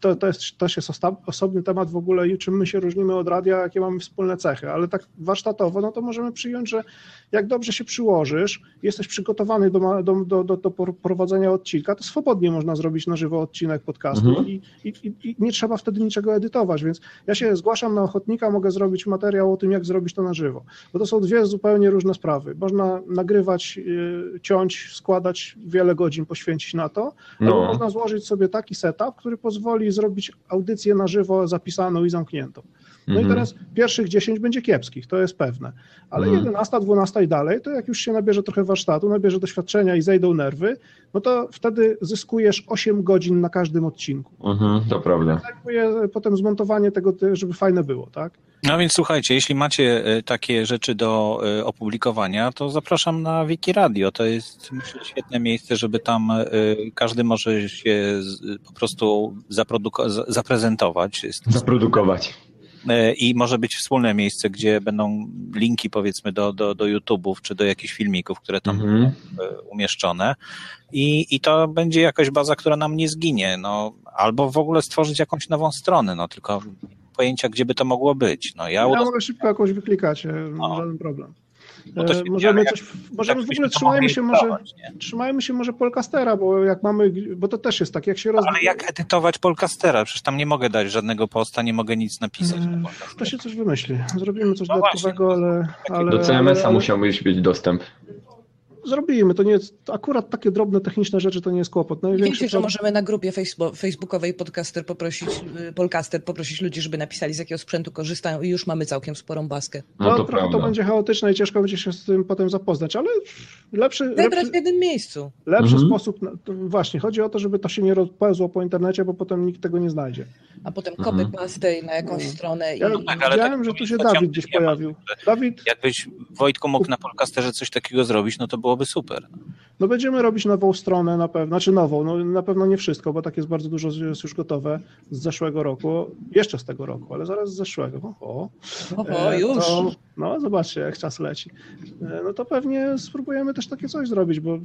to, to jest, też jest osobny temat w ogóle i czym my się różnimy od radia, jakie mamy wspólne cechy, ale tak warsztatowo, no to możemy przyjąć, że jak dobrze się przyłożysz, jesteś przygotowany do, do, do, do, do prowadzenia odcinka, to swobodnie można zrobić na żywo odcinek podcastu mhm. i, i, i, nie trzeba wtedy niczego edytować, więc ja się zgłaszam na ochotnika, mogę zrobić materiał o tym, jak zrobić to na żywo, bo to są dwie zupełnie różne sprawy. Można nagrywać, y, ciąć, składać, wiele godzin poświęcić na to, no. albo można złożyć sobie taki setup, który pozwoli zrobić audycję na żywo zapisaną i zamkniętą. No i mhm. teraz pierwszych 10 będzie kiepskich, to jest pewne. Ale mhm. 11, 12 i dalej, to jak już się nabierze trochę warsztatu, nabierze doświadczenia i zejdą nerwy, no to wtedy zyskujesz 8 godzin na każdym odcinku. Mhm, to prawda. Zajmuje potem zmontowanie tego, żeby fajne było, tak? No więc słuchajcie, jeśli macie e, takie rzeczy do e, opublikowania, to zapraszam na Wiki Radio. To jest myślę, świetne miejsce, żeby tam e, każdy może się po prostu zaprezentować. Zaprodukować. I może być wspólne miejsce, gdzie będą linki powiedzmy do, do, do YouTube'ów czy do jakichś filmików, które tam mhm. umieszczone. I, I to będzie jakaś baza, która nam nie zginie. No, albo w ogóle stworzyć jakąś nową stronę, no tylko pojęcia, gdzie by to mogło być. No, ja, ja mogę szybko jakąś wyklikać, e, no. żaden problem. No e, możemy coś, możemy tak w ogóle trzymajmy się może, trzymajmy się może Polcastera, bo jak mamy, bo to też jest tak, jak się rozwija. Ale jak edytować Polcastera? Przecież tam nie mogę dać żadnego posta, nie mogę nic napisać. Eee, to się coś wymyśli. Zrobimy coś no dodatkowego, ale, ale... Do CMS-a musiałbyś mieć dostęp zrobimy. To nie jest, akurat takie drobne techniczne rzeczy to nie jest kłopot. Największy Wiecie, że możemy na grupie facebookowej podcaster poprosić, y, podcaster poprosić ludzi, żeby napisali z jakiego sprzętu korzystają i już mamy całkiem sporą baskę. No, to, to, to będzie chaotyczne i ciężko będzie się z tym potem zapoznać, ale lepszy... Wybrać lepszy, w jednym miejscu. Lepszy mhm. sposób, właśnie, chodzi o to, żeby to się nie rozpełzło po internecie, bo potem nikt tego nie znajdzie. A potem mhm. copy-paste na jakąś mhm. stronę. Ja, i... tak, ale widziałem, tak, że tu się Dawid gdzieś pojawił. Dawid... Jakbyś Wojtku mógł na podcasterze coś takiego zrobić, no to było byłoby super. No będziemy robić nową stronę na pewno, znaczy nową, no na pewno nie wszystko, bo tak jest bardzo dużo jest już gotowe z zeszłego roku, jeszcze z tego roku, ale zaraz z zeszłego. O, Oho, e, już. To, no zobaczcie, jak czas leci. E, no to pewnie spróbujemy też takie coś zrobić, bo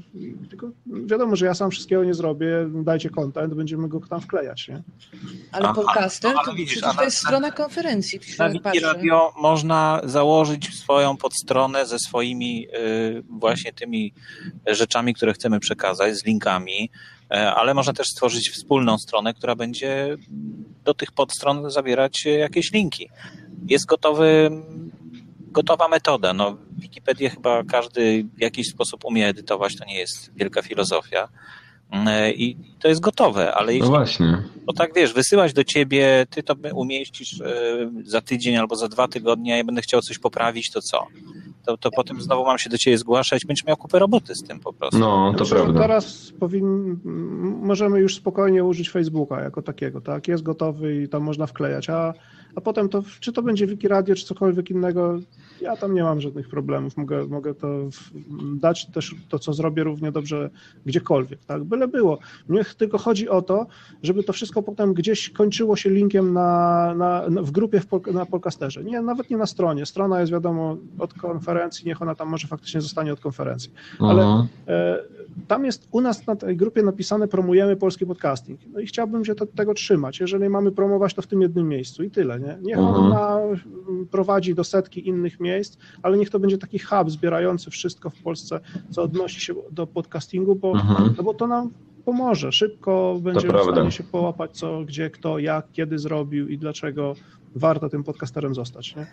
tylko wiadomo, że ja sam wszystkiego nie zrobię, dajcie content, będziemy go tam wklejać, nie? Ale Aha, podcaster, to, widzisz, to jest strona konferencji. Na Wiki Radio można założyć swoją podstronę ze swoimi y, właśnie tymi rzeczami, które chcemy przekazać, z linkami, e, ale można też stworzyć wspólną stronę, która będzie do tych podstron zawierać jakieś linki. Jest gotowy, gotowa metoda. No, Wikipedię chyba każdy w jakiś sposób umie edytować, to nie jest wielka filozofia. E, i to jest gotowe, ale No jeśli właśnie. bo tak wiesz, wysyłać do ciebie, ty to umieścisz e, za tydzień albo za dwa tygodnie, a ja będę chciał coś poprawić, to co? To, to potem znowu mam się do ciebie zgłaszać, będziesz miał kupę roboty z tym po prostu. No, to Myślę, że prawda. Teraz powin... możemy już spokojnie użyć Facebooka jako takiego, tak? Jest gotowy i tam można wklejać, a, a potem to, czy to będzie Wikiradio, czy cokolwiek innego, ja tam nie mam żadnych problemów. Mogę, mogę to dać też to, co zrobię równie dobrze gdziekolwiek, tak? Byle było. Mnie tylko chodzi o to, żeby to wszystko potem gdzieś kończyło się linkiem na, na, na, w grupie w Pol... na Polcasterze. Nie, nawet nie na stronie. Strona jest wiadomo od konferencji, niech ona tam może faktycznie zostanie od konferencji. ale- Mhm. E, Tam jest u nas na tej grupie napisane promujemy polski podcasting. No i chciałbym się to, tego trzymać. Jeżeli mamy promować, to w tym jednym miejscu i tyle. Nie? Niech Mhm. on ma, prowadzi do setki innych miejsc, ale niech to będzie taki hub zbierający wszystko w Polsce, co odnosi się do podcastingu, bo, Mhm. no bo to nam pomoże. Szybko będziemy w stanie się połapać, co, gdzie, kto, jak, kiedy zrobił i dlaczego warto tym podcasterem zostać. Nie?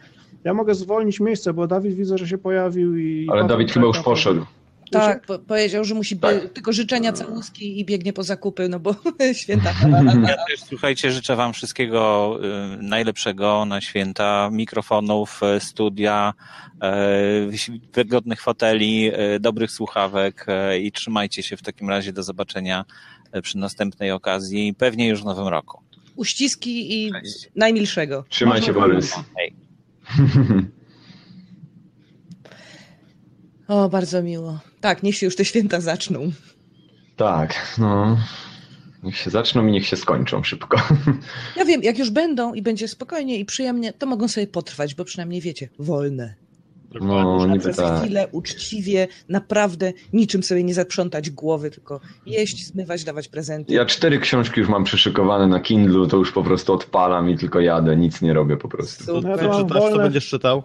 Ja mogę zwolnić miejsce, bo Dawid widzę, że się pojawił i... Ale Dawid chyba już czeka, poszedł. Tak, po, powiedział, że musi Tak. tylko życzenia całuski i biegnie po zakupy, no bo (laughs) święta. Ja też, słuchajcie, życzę wam wszystkiego y, najlepszego na święta, mikrofonów, y, studia, y, wygodnych foteli, dobrych słuchawek i trzymajcie się w takim razie do zobaczenia przy następnej okazji, pewnie już w nowym roku. Uściski i Cześć. najmilszego. Trzymaj się, Borys. Hej. (laughs) O, bardzo miło. Tak, niech się już te święta zaczną. tak, no. Niech się zaczną i niech się skończą szybko. (laughs) Ja wiem, jak już będą i będzie spokojnie i przyjemnie, to mogą sobie potrwać, bo przynajmniej wiecie, wolne. No, Można przez tak. chwilę uczciwie, naprawdę niczym sobie nie zaprzątać głowy, tylko jeść, zmywać, dawać prezenty. Ja cztery książki już mam przyszykowane na Kindlu, to już po prostu odpalam i tylko jadę, nic nie robię po prostu. To, Super. To mam czytasz, co będziesz czytał?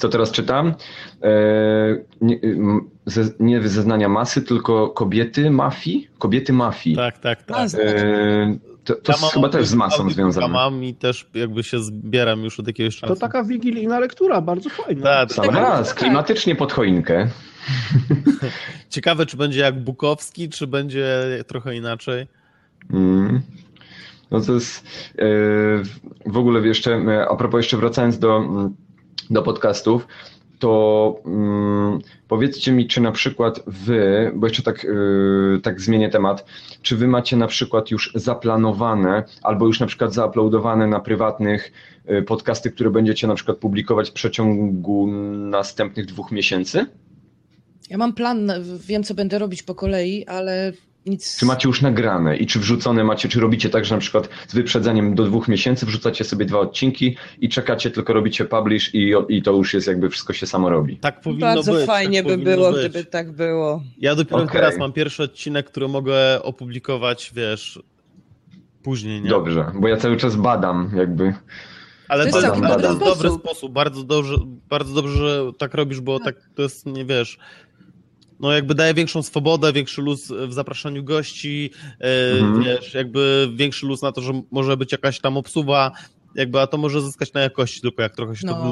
Co teraz czytam? E, nie, m, ze, nie zeznania masy, tylko kobiety mafii? Kobiety mafii. Tak, tak, tak. E, to to Ja mam chyba też z masą związane. Mam i też jakby się zbieram już od jakiegoś czasu. To taka wigilijna lektura, bardzo fajna. Tak, Sam tak. raz, klimatycznie pod choinkę. (laughs) Ciekawe, czy będzie jak Bukowski, czy będzie trochę inaczej. Mm. No to jest e, w ogóle jeszcze, a propos jeszcze wracając do, mm, do podcastów, to mm, powiedzcie mi, czy na przykład wy, bo jeszcze tak, e, tak zmienię temat, czy wy macie na przykład już zaplanowane, albo już na przykład zauploadowane na prywatnych e, podcasty, które będziecie na przykład publikować w przeciągu następnych dwóch miesięcy? Ja mam plan, wiem co będę robić po kolei, ale nic. Czy macie już nagrane i czy wrzucone macie, czy robicie tak, że na przykład z wyprzedzeniem do dwóch miesięcy wrzucacie sobie dwa odcinki i czekacie, tylko robicie publish i, i to już jest jakby wszystko się samo robi. Tak powinno Bardzo być. fajnie tak by było, być. gdyby tak było. Ja dopiero Okej. teraz mam pierwszy odcinek, który mogę opublikować, wiesz, później, nie? Dobrze, bo ja cały czas badam jakby. Ale To to, jest całkiem bardzo dobry sposób. sposób. Bardzo dobrze, bardzo dobrze, że tak robisz, bo tak to jest, nie wiesz, no jakby daje większą swobodę, większy luz w zapraszaniu gości, e, Mhm. wiesz, jakby większy luz na to, że może być jakaś tam obsuwa, jakby, a to może zyskać na jakości tylko jak trochę się to No.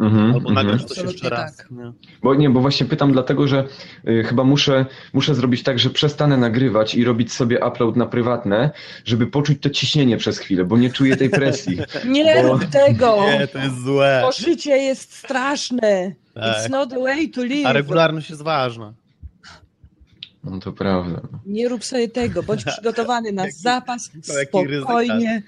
Mhm, Albo mhm. nagrać coś Absolutnie jeszcze raz. tak. Nie? Bo nie, bo właśnie pytam dlatego, że y, chyba muszę, muszę zrobić tak, że przestanę nagrywać i robić sobie upload na prywatne, żeby poczuć to ciśnienie przez chwilę, bo nie czuję tej presji. (laughs) Nie Bo- rób tego! (laughs) Nie, to jest złe. To życie jest straszne. Tak. It's not the way to live. A regularność jest ważna. No to prawda. Nie rób sobie tego. Bądź przygotowany na (laughs) zapas, spokojnie.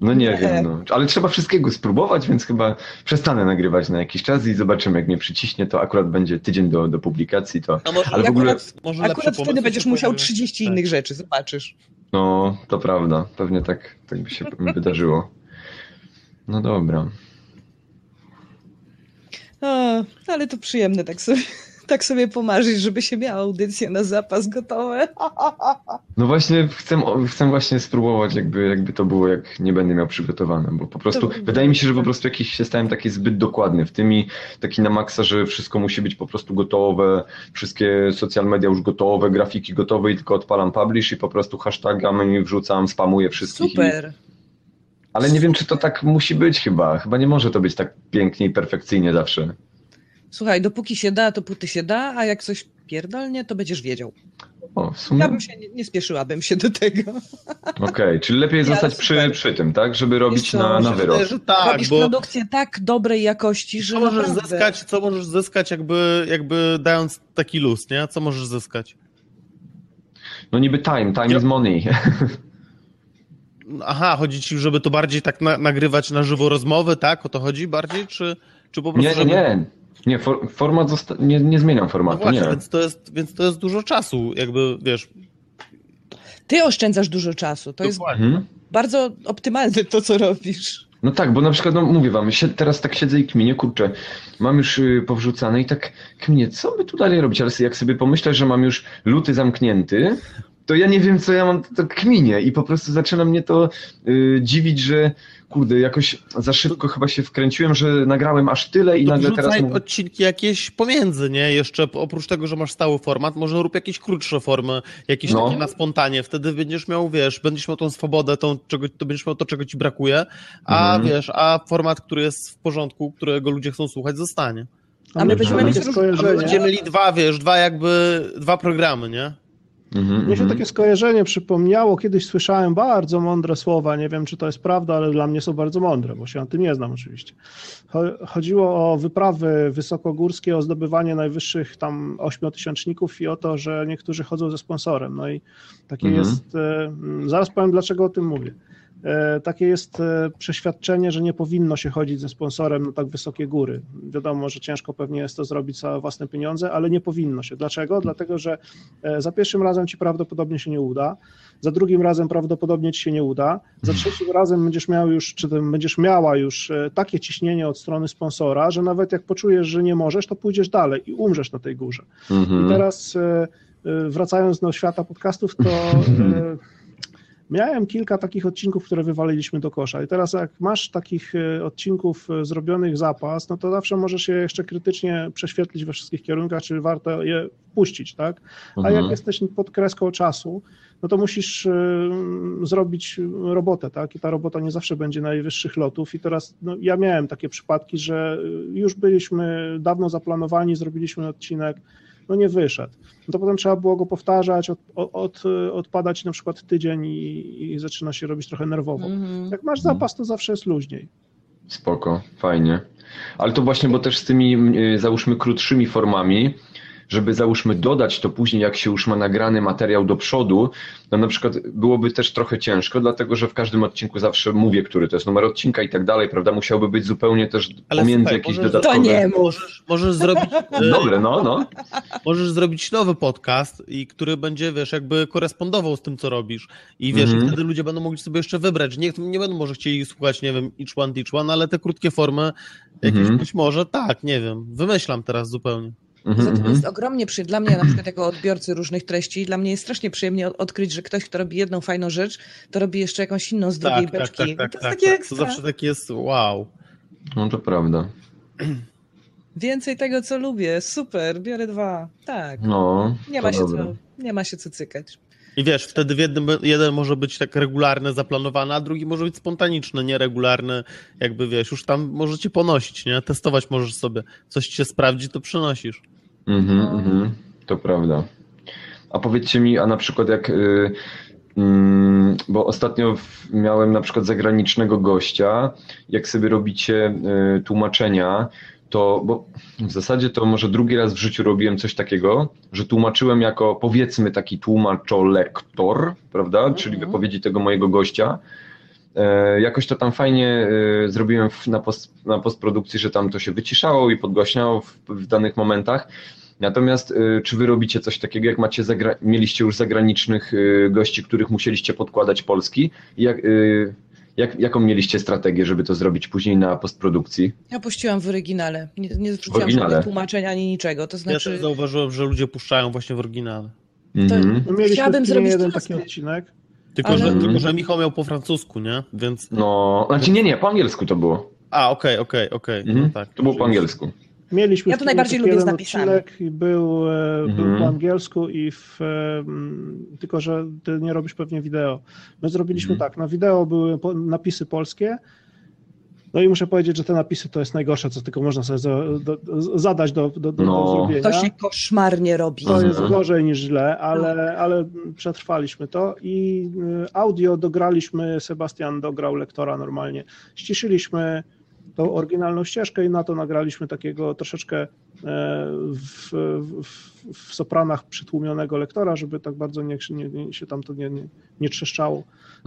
No nie Nie. wiem, no. ale trzeba wszystkiego spróbować, więc chyba przestanę nagrywać na jakiś czas i zobaczymy, jak mnie przyciśnie, to akurat będzie tydzień do, do publikacji, to No może, Ale w ogóle- akurat, może akurat wtedy będziesz musiał pojawią. 30 Tak. innych rzeczy, zobaczysz. no, to prawda, pewnie tak, tak by się (laughs) wydarzyło. No dobra. O, ale to przyjemne tak sobie, tak sobie pomarzyć, żeby się miała audycja na zapas gotowe. (laughs) No właśnie chcę, chcę właśnie spróbować, jakby, jakby to było, jak nie będę miał przygotowane, bo po prostu To- wydaje mi się, że po prostu jakiś się stałem taki zbyt dokładny w tym i taki na maksa, że wszystko musi być po prostu gotowe, wszystkie social media już gotowe, grafiki gotowe i tylko odpalam publish i po prostu hashtagami wrzucam, spamuję wszystkich. I, Super. ale nie wiem, czy to tak musi być chyba. Chyba nie może to być tak pięknie i perfekcyjnie zawsze. Słuchaj, dopóki się da, to póty się da, a jak coś pierdolnie, to będziesz wiedział. O, w sumie. Ja bym się nie, nie spieszyłabym się do tego. Okej, czyli lepiej ale zostać przy, przy tym, tak? Żeby robić co, na, na wydaje, że tak, Robisz bo produkcję tak dobrej jakości, że co możesz naprawdę... zyskać, co możesz zyskać jakby, jakby dając taki luz, nie? Co możesz zyskać? No niby time, time Ja- is money. (laughs) Aha, chodzi ci, żeby to bardziej tak na, nagrywać na żywo rozmowy, tak? O to chodzi bardziej, czy, czy po prostu... Nie, nie, żeby... nie. Nie, for, format zosta- nie, nie zmieniam No formatu, właśnie, nie. więc to, jest, więc to jest dużo czasu, jakby, wiesz... Ty oszczędzasz dużo czasu. To jest dokładnie. Mhm. bardzo optymalne to, co robisz. No tak, bo na przykład, no mówię wam, teraz tak siedzę i kminię, kurczę, mam już y, powrzucane i tak kminię, co by tu dalej robić, ale jak sobie pomyślę, że mam już luty zamknięty, to ja nie wiem, co ja mam, to, to kminię i po prostu zaczyna mnie to y, dziwić, że kurde, jakoś za szybko chyba się wkręciłem, że nagrałem aż tyle i To nagle teraz... mówię- odcinki jakieś pomiędzy, nie? Jeszcze oprócz tego, że masz stały format, może rób jakieś krótsze formy, jakieś No. takie na spontanie. Wtedy będziesz miał, wiesz, będziesz miał tą swobodę, tą, czego, to będziesz miał to, czego ci brakuje, a Mhm. wiesz, a format, który jest w porządku, którego ludzie chcą słuchać, zostanie. A my będziemy mieli dwa, wiesz, dwa jakby, dwa programy, nie? Mhm, Mnie się mhm. takie skojarzenie przypomniało, kiedyś słyszałem bardzo mądre słowa, nie wiem czy to jest prawda, ale dla mnie są bardzo mądre, bo się na tym nie znam oczywiście. Cho- Chodziło o wyprawy wysokogórskie, o zdobywanie najwyższych tam ośmiotysięczników i o to, że niektórzy chodzą ze sponsorem. No i takie Mhm. jest, e, zaraz powiem dlaczego o tym mówię. E, Takie jest e, przeświadczenie, że nie powinno się chodzić ze sponsorem na tak wysokie góry. Wiadomo, że ciężko pewnie jest to zrobić za własne pieniądze, ale nie powinno się. Dlaczego? Dlatego, że e, za pierwszym razem ci prawdopodobnie się nie uda, za drugim razem prawdopodobnie ci się nie uda, za trzecim razem będziesz miał już, czy będziesz miała już takie ciśnienie od strony sponsora, że nawet jak poczujesz, że nie możesz, to pójdziesz dalej i umrzesz na tej górze. Mhm. I teraz wracając do świata podcastów, to (laughs) miałem kilka takich odcinków, które wywaliliśmy do kosza. I teraz jak masz takich e, odcinków e, zrobionych zapas, no to zawsze możesz je jeszcze krytycznie prześwietlić we wszystkich kierunkach, czy warto je puścić, tak? A Mhm. jak jesteś pod kreską czasu, no to musisz e, zrobić robotę, tak? I ta robota nie zawsze będzie najwyższych lotów. I teraz no, ja miałem takie przypadki, że już byliśmy dawno zaplanowani, zrobiliśmy odcinek, no nie wyszedł. No to potem trzeba było go powtarzać, od, od, odpadać na przykład tydzień i, i zaczyna się robić trochę nerwowo. Mhm. Jak masz zapas, to zawsze jest luźniej. Spoko, fajnie. Ale to właśnie, bo też z tymi, y, załóżmy, krótszymi formami, żeby załóżmy dodać to później, jak się już ma nagrany materiał do przodu, to na przykład byłoby też trochę ciężko, dlatego że w każdym odcinku zawsze mówię, który to jest numer odcinka i tak dalej, prawda? Musiałby być zupełnie też Ale pomiędzy słuchaj, jakieś możesz- dodatkowe... To nie. Możesz, możesz zrobić... (laughs) e, Dobre, no, no. możesz zrobić nowy podcast, i który będzie, wiesz, jakby korespondował z tym, co robisz. I wiesz, Mhm. i wtedy ludzie będą mogli sobie jeszcze wybrać. Nie, nie będą może chcieli słuchać, nie wiem, each one, each one, ale te krótkie formy jakieś Mhm. być może, tak, nie wiem. Wymyślam teraz zupełnie. Mhm, Poza tym mhm. jest ogromnie przy, dla mnie na przykład jako odbiorcy różnych treści, dla mnie jest strasznie przyjemnie od- odkryć, że ktoś, kto robi jedną fajną rzecz, to robi jeszcze jakąś inną z drugiej Tak, tak, beczki. tak, tak, to jest tak, takie tak. ekstra. To zawsze takie jest wow. No to prawda. Więcej tego, co lubię. Super, biorę dwa. Tak. No, Nie ma, się co, nie ma się co cykać. I wiesz, wtedy w jednym, jeden może być tak regularny, zaplanowany, a drugi może być spontaniczny, nieregularny, jakby wiesz, już tam możecie ponosić, nie? Testować możesz sobie. Coś ci się sprawdzi, to przenosisz. Mhm, No. mhm, to prawda. A powiedzcie mi, a na przykład jak, y, mm, bo ostatnio miałem na przykład zagranicznego gościa, jak sobie robicie y, tłumaczenia, to, bo w zasadzie to może drugi raz w życiu robiłem coś takiego, że tłumaczyłem jako powiedzmy taki tłumaczo-lektor, prawda, czyli Mhm. wypowiedzi tego mojego gościa. E, Jakoś to tam fajnie e, zrobiłem na, post, na postprodukcji, że tam to się wyciszało i podgłaśniało w, w danych momentach. Natomiast e, czy wy robicie coś takiego, jak macie zagra- mieliście już zagranicznych gości, których musieliście podkładać polski? Jak, jak, jaką mieliście strategię, żeby to zrobić później na postprodukcji? Ja puściłam w oryginale. Nie, nie oryginale. żadnych tłumaczeń ani niczego. To Ja znaczy, też zauważyłem, że ludzie puszczają właśnie w oryginale. Mhm. My mieliśmy Chciałabym zrobić jeden taki odcinek. Tylko, Ale- że, tylko, że Michał miał po francusku, nie? Więc. No, znaczy nie, nie, po angielsku to było. A, okej, okej, okej. Mhm. No tak. To było po angielsku. Mieliśmy Ja kinie najbardziej lubię z napisami. i był, e, był Mhm. po angielsku i w, tylko, że ty nie robisz pewnie wideo. My zrobiliśmy Mhm. tak, na wideo były napisy polskie, No i muszę powiedzieć, że te napisy to jest najgorsze, co tylko można sobie za, do, zadać do, do, do, No. do zrobienia. To się koszmarnie robi. To jest Mhm. gorzej niż źle, ale, ale przetrwaliśmy to i y, audio dograliśmy, Sebastian dograł lektora normalnie. Ściszyliśmy tą oryginalną ścieżkę i na to nagraliśmy takiego troszeczkę e, w, w, w sopranach przytłumionego lektora, żeby tak bardzo nie, nie, nie, się tam to nie, nie, nie trzeszczało.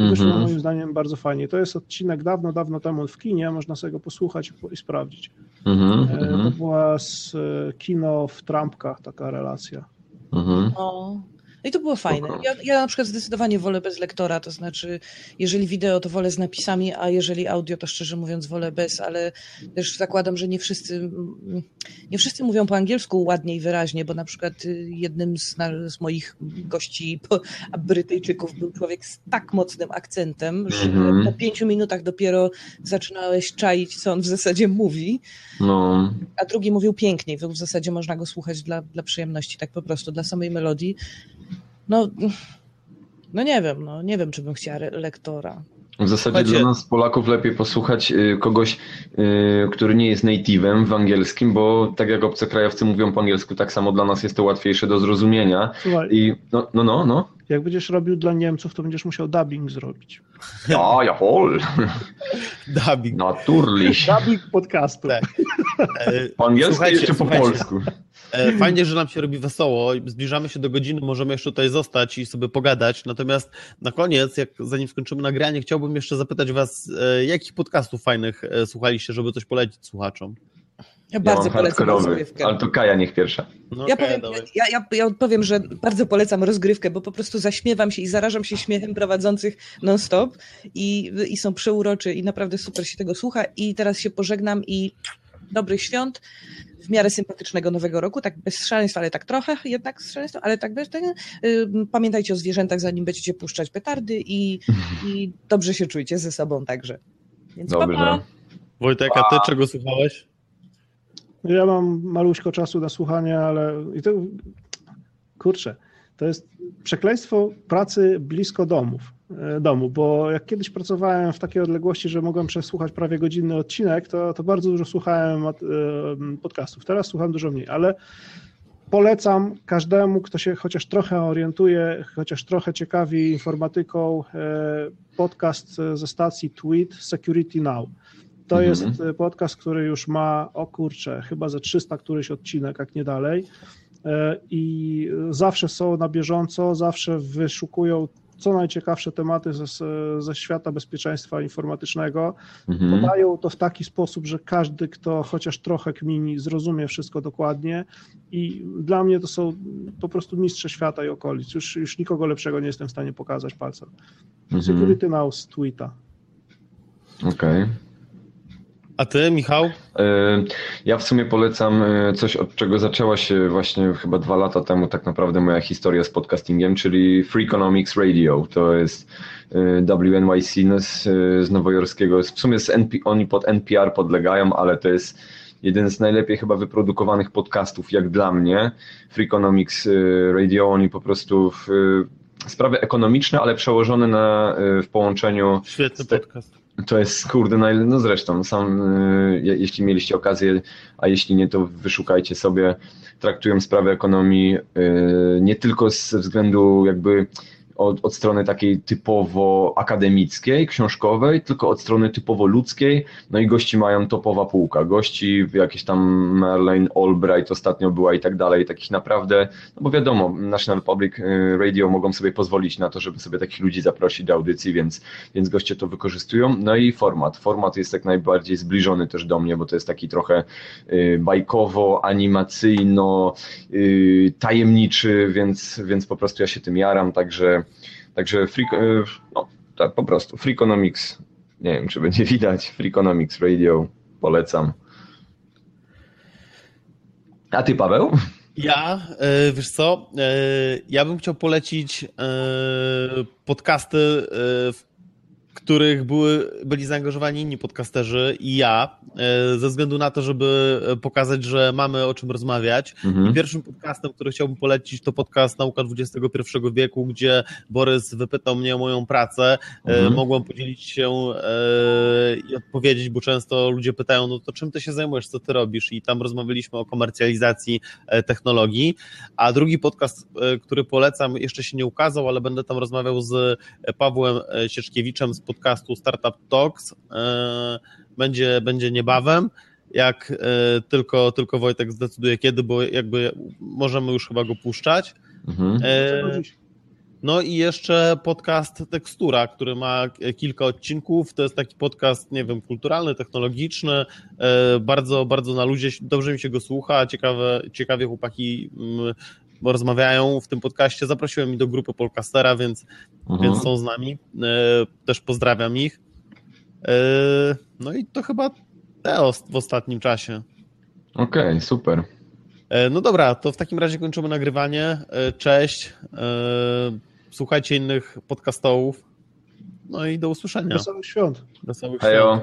Wyszło Mhm. moim zdaniem bardzo fajnie. To jest odcinek dawno, dawno temu w kinie, można sobie go posłuchać i, po- i sprawdzić. Mhm. E, To była z e, kino w trampkach taka relacja. Mhm. No. No i to było fajne. Ja, ja na przykład zdecydowanie wolę bez lektora, to znaczy, jeżeli wideo, to wolę z napisami, a jeżeli audio, to szczerze mówiąc wolę bez, ale też zakładam, że nie wszyscy, mm, nie wszyscy mówią po angielsku ładnie i wyraźnie, bo na przykład y, jednym z, z moich gości, Brytyjczyków, był człowiek z tak mocnym akcentem, że Mhm. po pięciu minutach dopiero zaczynałeś czaić, co on w zasadzie mówi, No. a drugi mówił piękniej, w zasadzie można go słuchać dla, dla przyjemności, tak po prostu, dla samej melodii. No, no nie wiem, no nie wiem, czy bym chciała re- lektora. W zasadzie Słuchajcie- dla nas Polaków lepiej posłuchać y, kogoś, y, który nie jest native'em w angielskim, bo tak jak obcokrajowcy mówią po angielsku, tak samo dla nas jest to łatwiejsze do zrozumienia. Słuchaj, I no, no, no, no. jak będziesz robił dla Niemców, to będziesz musiał dubbing zrobić. Ja, jawohl, Dubbing. natürlich. Dubbing podcastu. Tak. Po angielsku jeszcze po polsku. E, Fajnie, że nam się robi wesoło. Zbliżamy się do godziny, możemy jeszcze tutaj zostać i sobie pogadać. Natomiast na koniec, jak zanim skończymy nagranie, chciałbym jeszcze zapytać Was, e, jakich podcastów fajnych e, słuchaliście, żeby coś polecić słuchaczom? Ja Ja bardzo polecam rozgrywkę. ale to Kaja niech pierwsza. No, Ja powiem, ja, ja, ja powiem, że bardzo polecam rozgrywkę, bo po prostu zaśmiewam się i zarażam się śmiechem prowadzących non-stop i, i są przeuroczy i naprawdę super się tego słucha. I teraz się pożegnam i dobrych świąt, w miarę sympatycznego nowego roku, tak bez szaleństwa, ale tak trochę jednak z szaleństwem, ale tak bez tego. Y, Pamiętajcie o zwierzętach, zanim będziecie puszczać petardy i, i dobrze się czujcie ze sobą także. Więc pa, Dobrze. pa. Wojtek, a Ty czego słuchałeś? Ja mam maluśko czasu na słuchanie, ale i to kurczę, to jest przekleństwo pracy blisko domów, e, domu, bo jak kiedyś pracowałem w takiej odległości, że mogłem przesłuchać prawie godzinny odcinek, to, to bardzo dużo słuchałem e, podcastów. Teraz słucham dużo mniej, ale polecam każdemu, kto się chociaż trochę orientuje, chociaż trochę ciekawi informatyką, e, podcast ze stacji Tweet Security Now. To Mhm. jest podcast, który już ma, o kurczę, chyba ze 300 któryś odcinek, jak nie dalej. E, I zawsze są na bieżąco, zawsze wyszukują co najciekawsze tematy ze, ze świata bezpieczeństwa informatycznego. Mhm. Podają to w taki sposób, że każdy, kto chociaż trochę kmini, zrozumie wszystko dokładnie. I dla mnie to są po prostu mistrze świata i okolic. Już, już nikogo lepszego nie jestem w stanie pokazać palcem. Mhm. Security Now z tweeta. Okej. A Ty, Michał? E, Ja w sumie polecam e, coś, od czego zaczęła się właśnie chyba dwa lata temu tak naprawdę moja historia z podcastingiem, czyli Freakonomics Radio. To jest e, WNYC z, nowojorskiego. W sumie z NP, oni pod NPR podlegają, ale to jest jeden z najlepiej chyba wyprodukowanych podcastów, jak dla mnie. Freakonomics Radio, oni po prostu w, sprawy ekonomiczne, ale przełożone na, w połączeniu Świetny Z te- podcast. To jest kurde, no zresztą, sam, y, je- jeśli mieliście okazję, a jeśli nie, to wyszukajcie sobie, traktują sprawy ekonomii y, nie tylko ze względu jakby od, od strony takiej typowo akademickiej, książkowej, tylko od strony typowo ludzkiej. No i gości mają topowa półka. Gości, jakieś tam Merlin Albright ostatnio była i tak dalej, takich naprawdę, no bo wiadomo, National Public y, Radio mogą sobie pozwolić na to, żeby sobie takich ludzi zaprosić do audycji, więc, więc goście to wykorzystują. No i format. Format jest jak najbardziej zbliżony też do mnie, bo to jest taki trochę y, bajkowo, animacyjno, y, tajemniczy, więc, więc po prostu ja się tym jaram, także, także freak, y, no, tak po prostu, Freakonomics, nie wiem czy będzie (laughs) widać, Freakonomics Radio, polecam. A ty Paweł? Ja, e, wiesz co, e, ja bym chciał polecić e, podcasty, w których były, byli zaangażowani inni podcasterzy i ja, e, ze względu na to, żeby pokazać, że mamy o czym rozmawiać. Mhm. I pierwszym podcastem, który chciałbym polecić, to podcast Nauka XXI wieku, gdzie Borys wypytał mnie o moją pracę. E, Mhm. Mogłem podzielić się e, i odpowiedzieć, bo często ludzie pytają, no to czym ty się zajmujesz, co ty robisz? I tam rozmawialiśmy o komercjalizacji e, technologii. A drugi podcast, e, który polecam, jeszcze się nie ukazał, ale będę tam rozmawiał z Pawłem e, Sieczkiewiczem z podcastu Startup Talks. E, Będzie, będzie niebawem. Jak e, tylko, tylko Wojtek zdecyduje kiedy, bo jakby możemy już chyba go puszczać. Mhm. E, no i jeszcze podcast Tekstura, który ma kilka odcinków. To jest taki podcast, nie wiem, kulturalny, technologiczny, bardzo, bardzo na ludzie. Dobrze mi się go słucha, ciekawe, ciekawie chłopaki mm, rozmawiają w tym podcaście. Zaprosiłem ich do grupy Polcastera, więc, Mhm. więc są z nami. E, Też pozdrawiam ich. E, No i to chyba te w ostatnim czasie. Okej, super. E, No dobra, to w takim razie kończymy nagrywanie. Cześć. Słuchajcie innych podcastów. No i do usłyszenia. Wesołych świąt. Wesołych świąt. Hejo.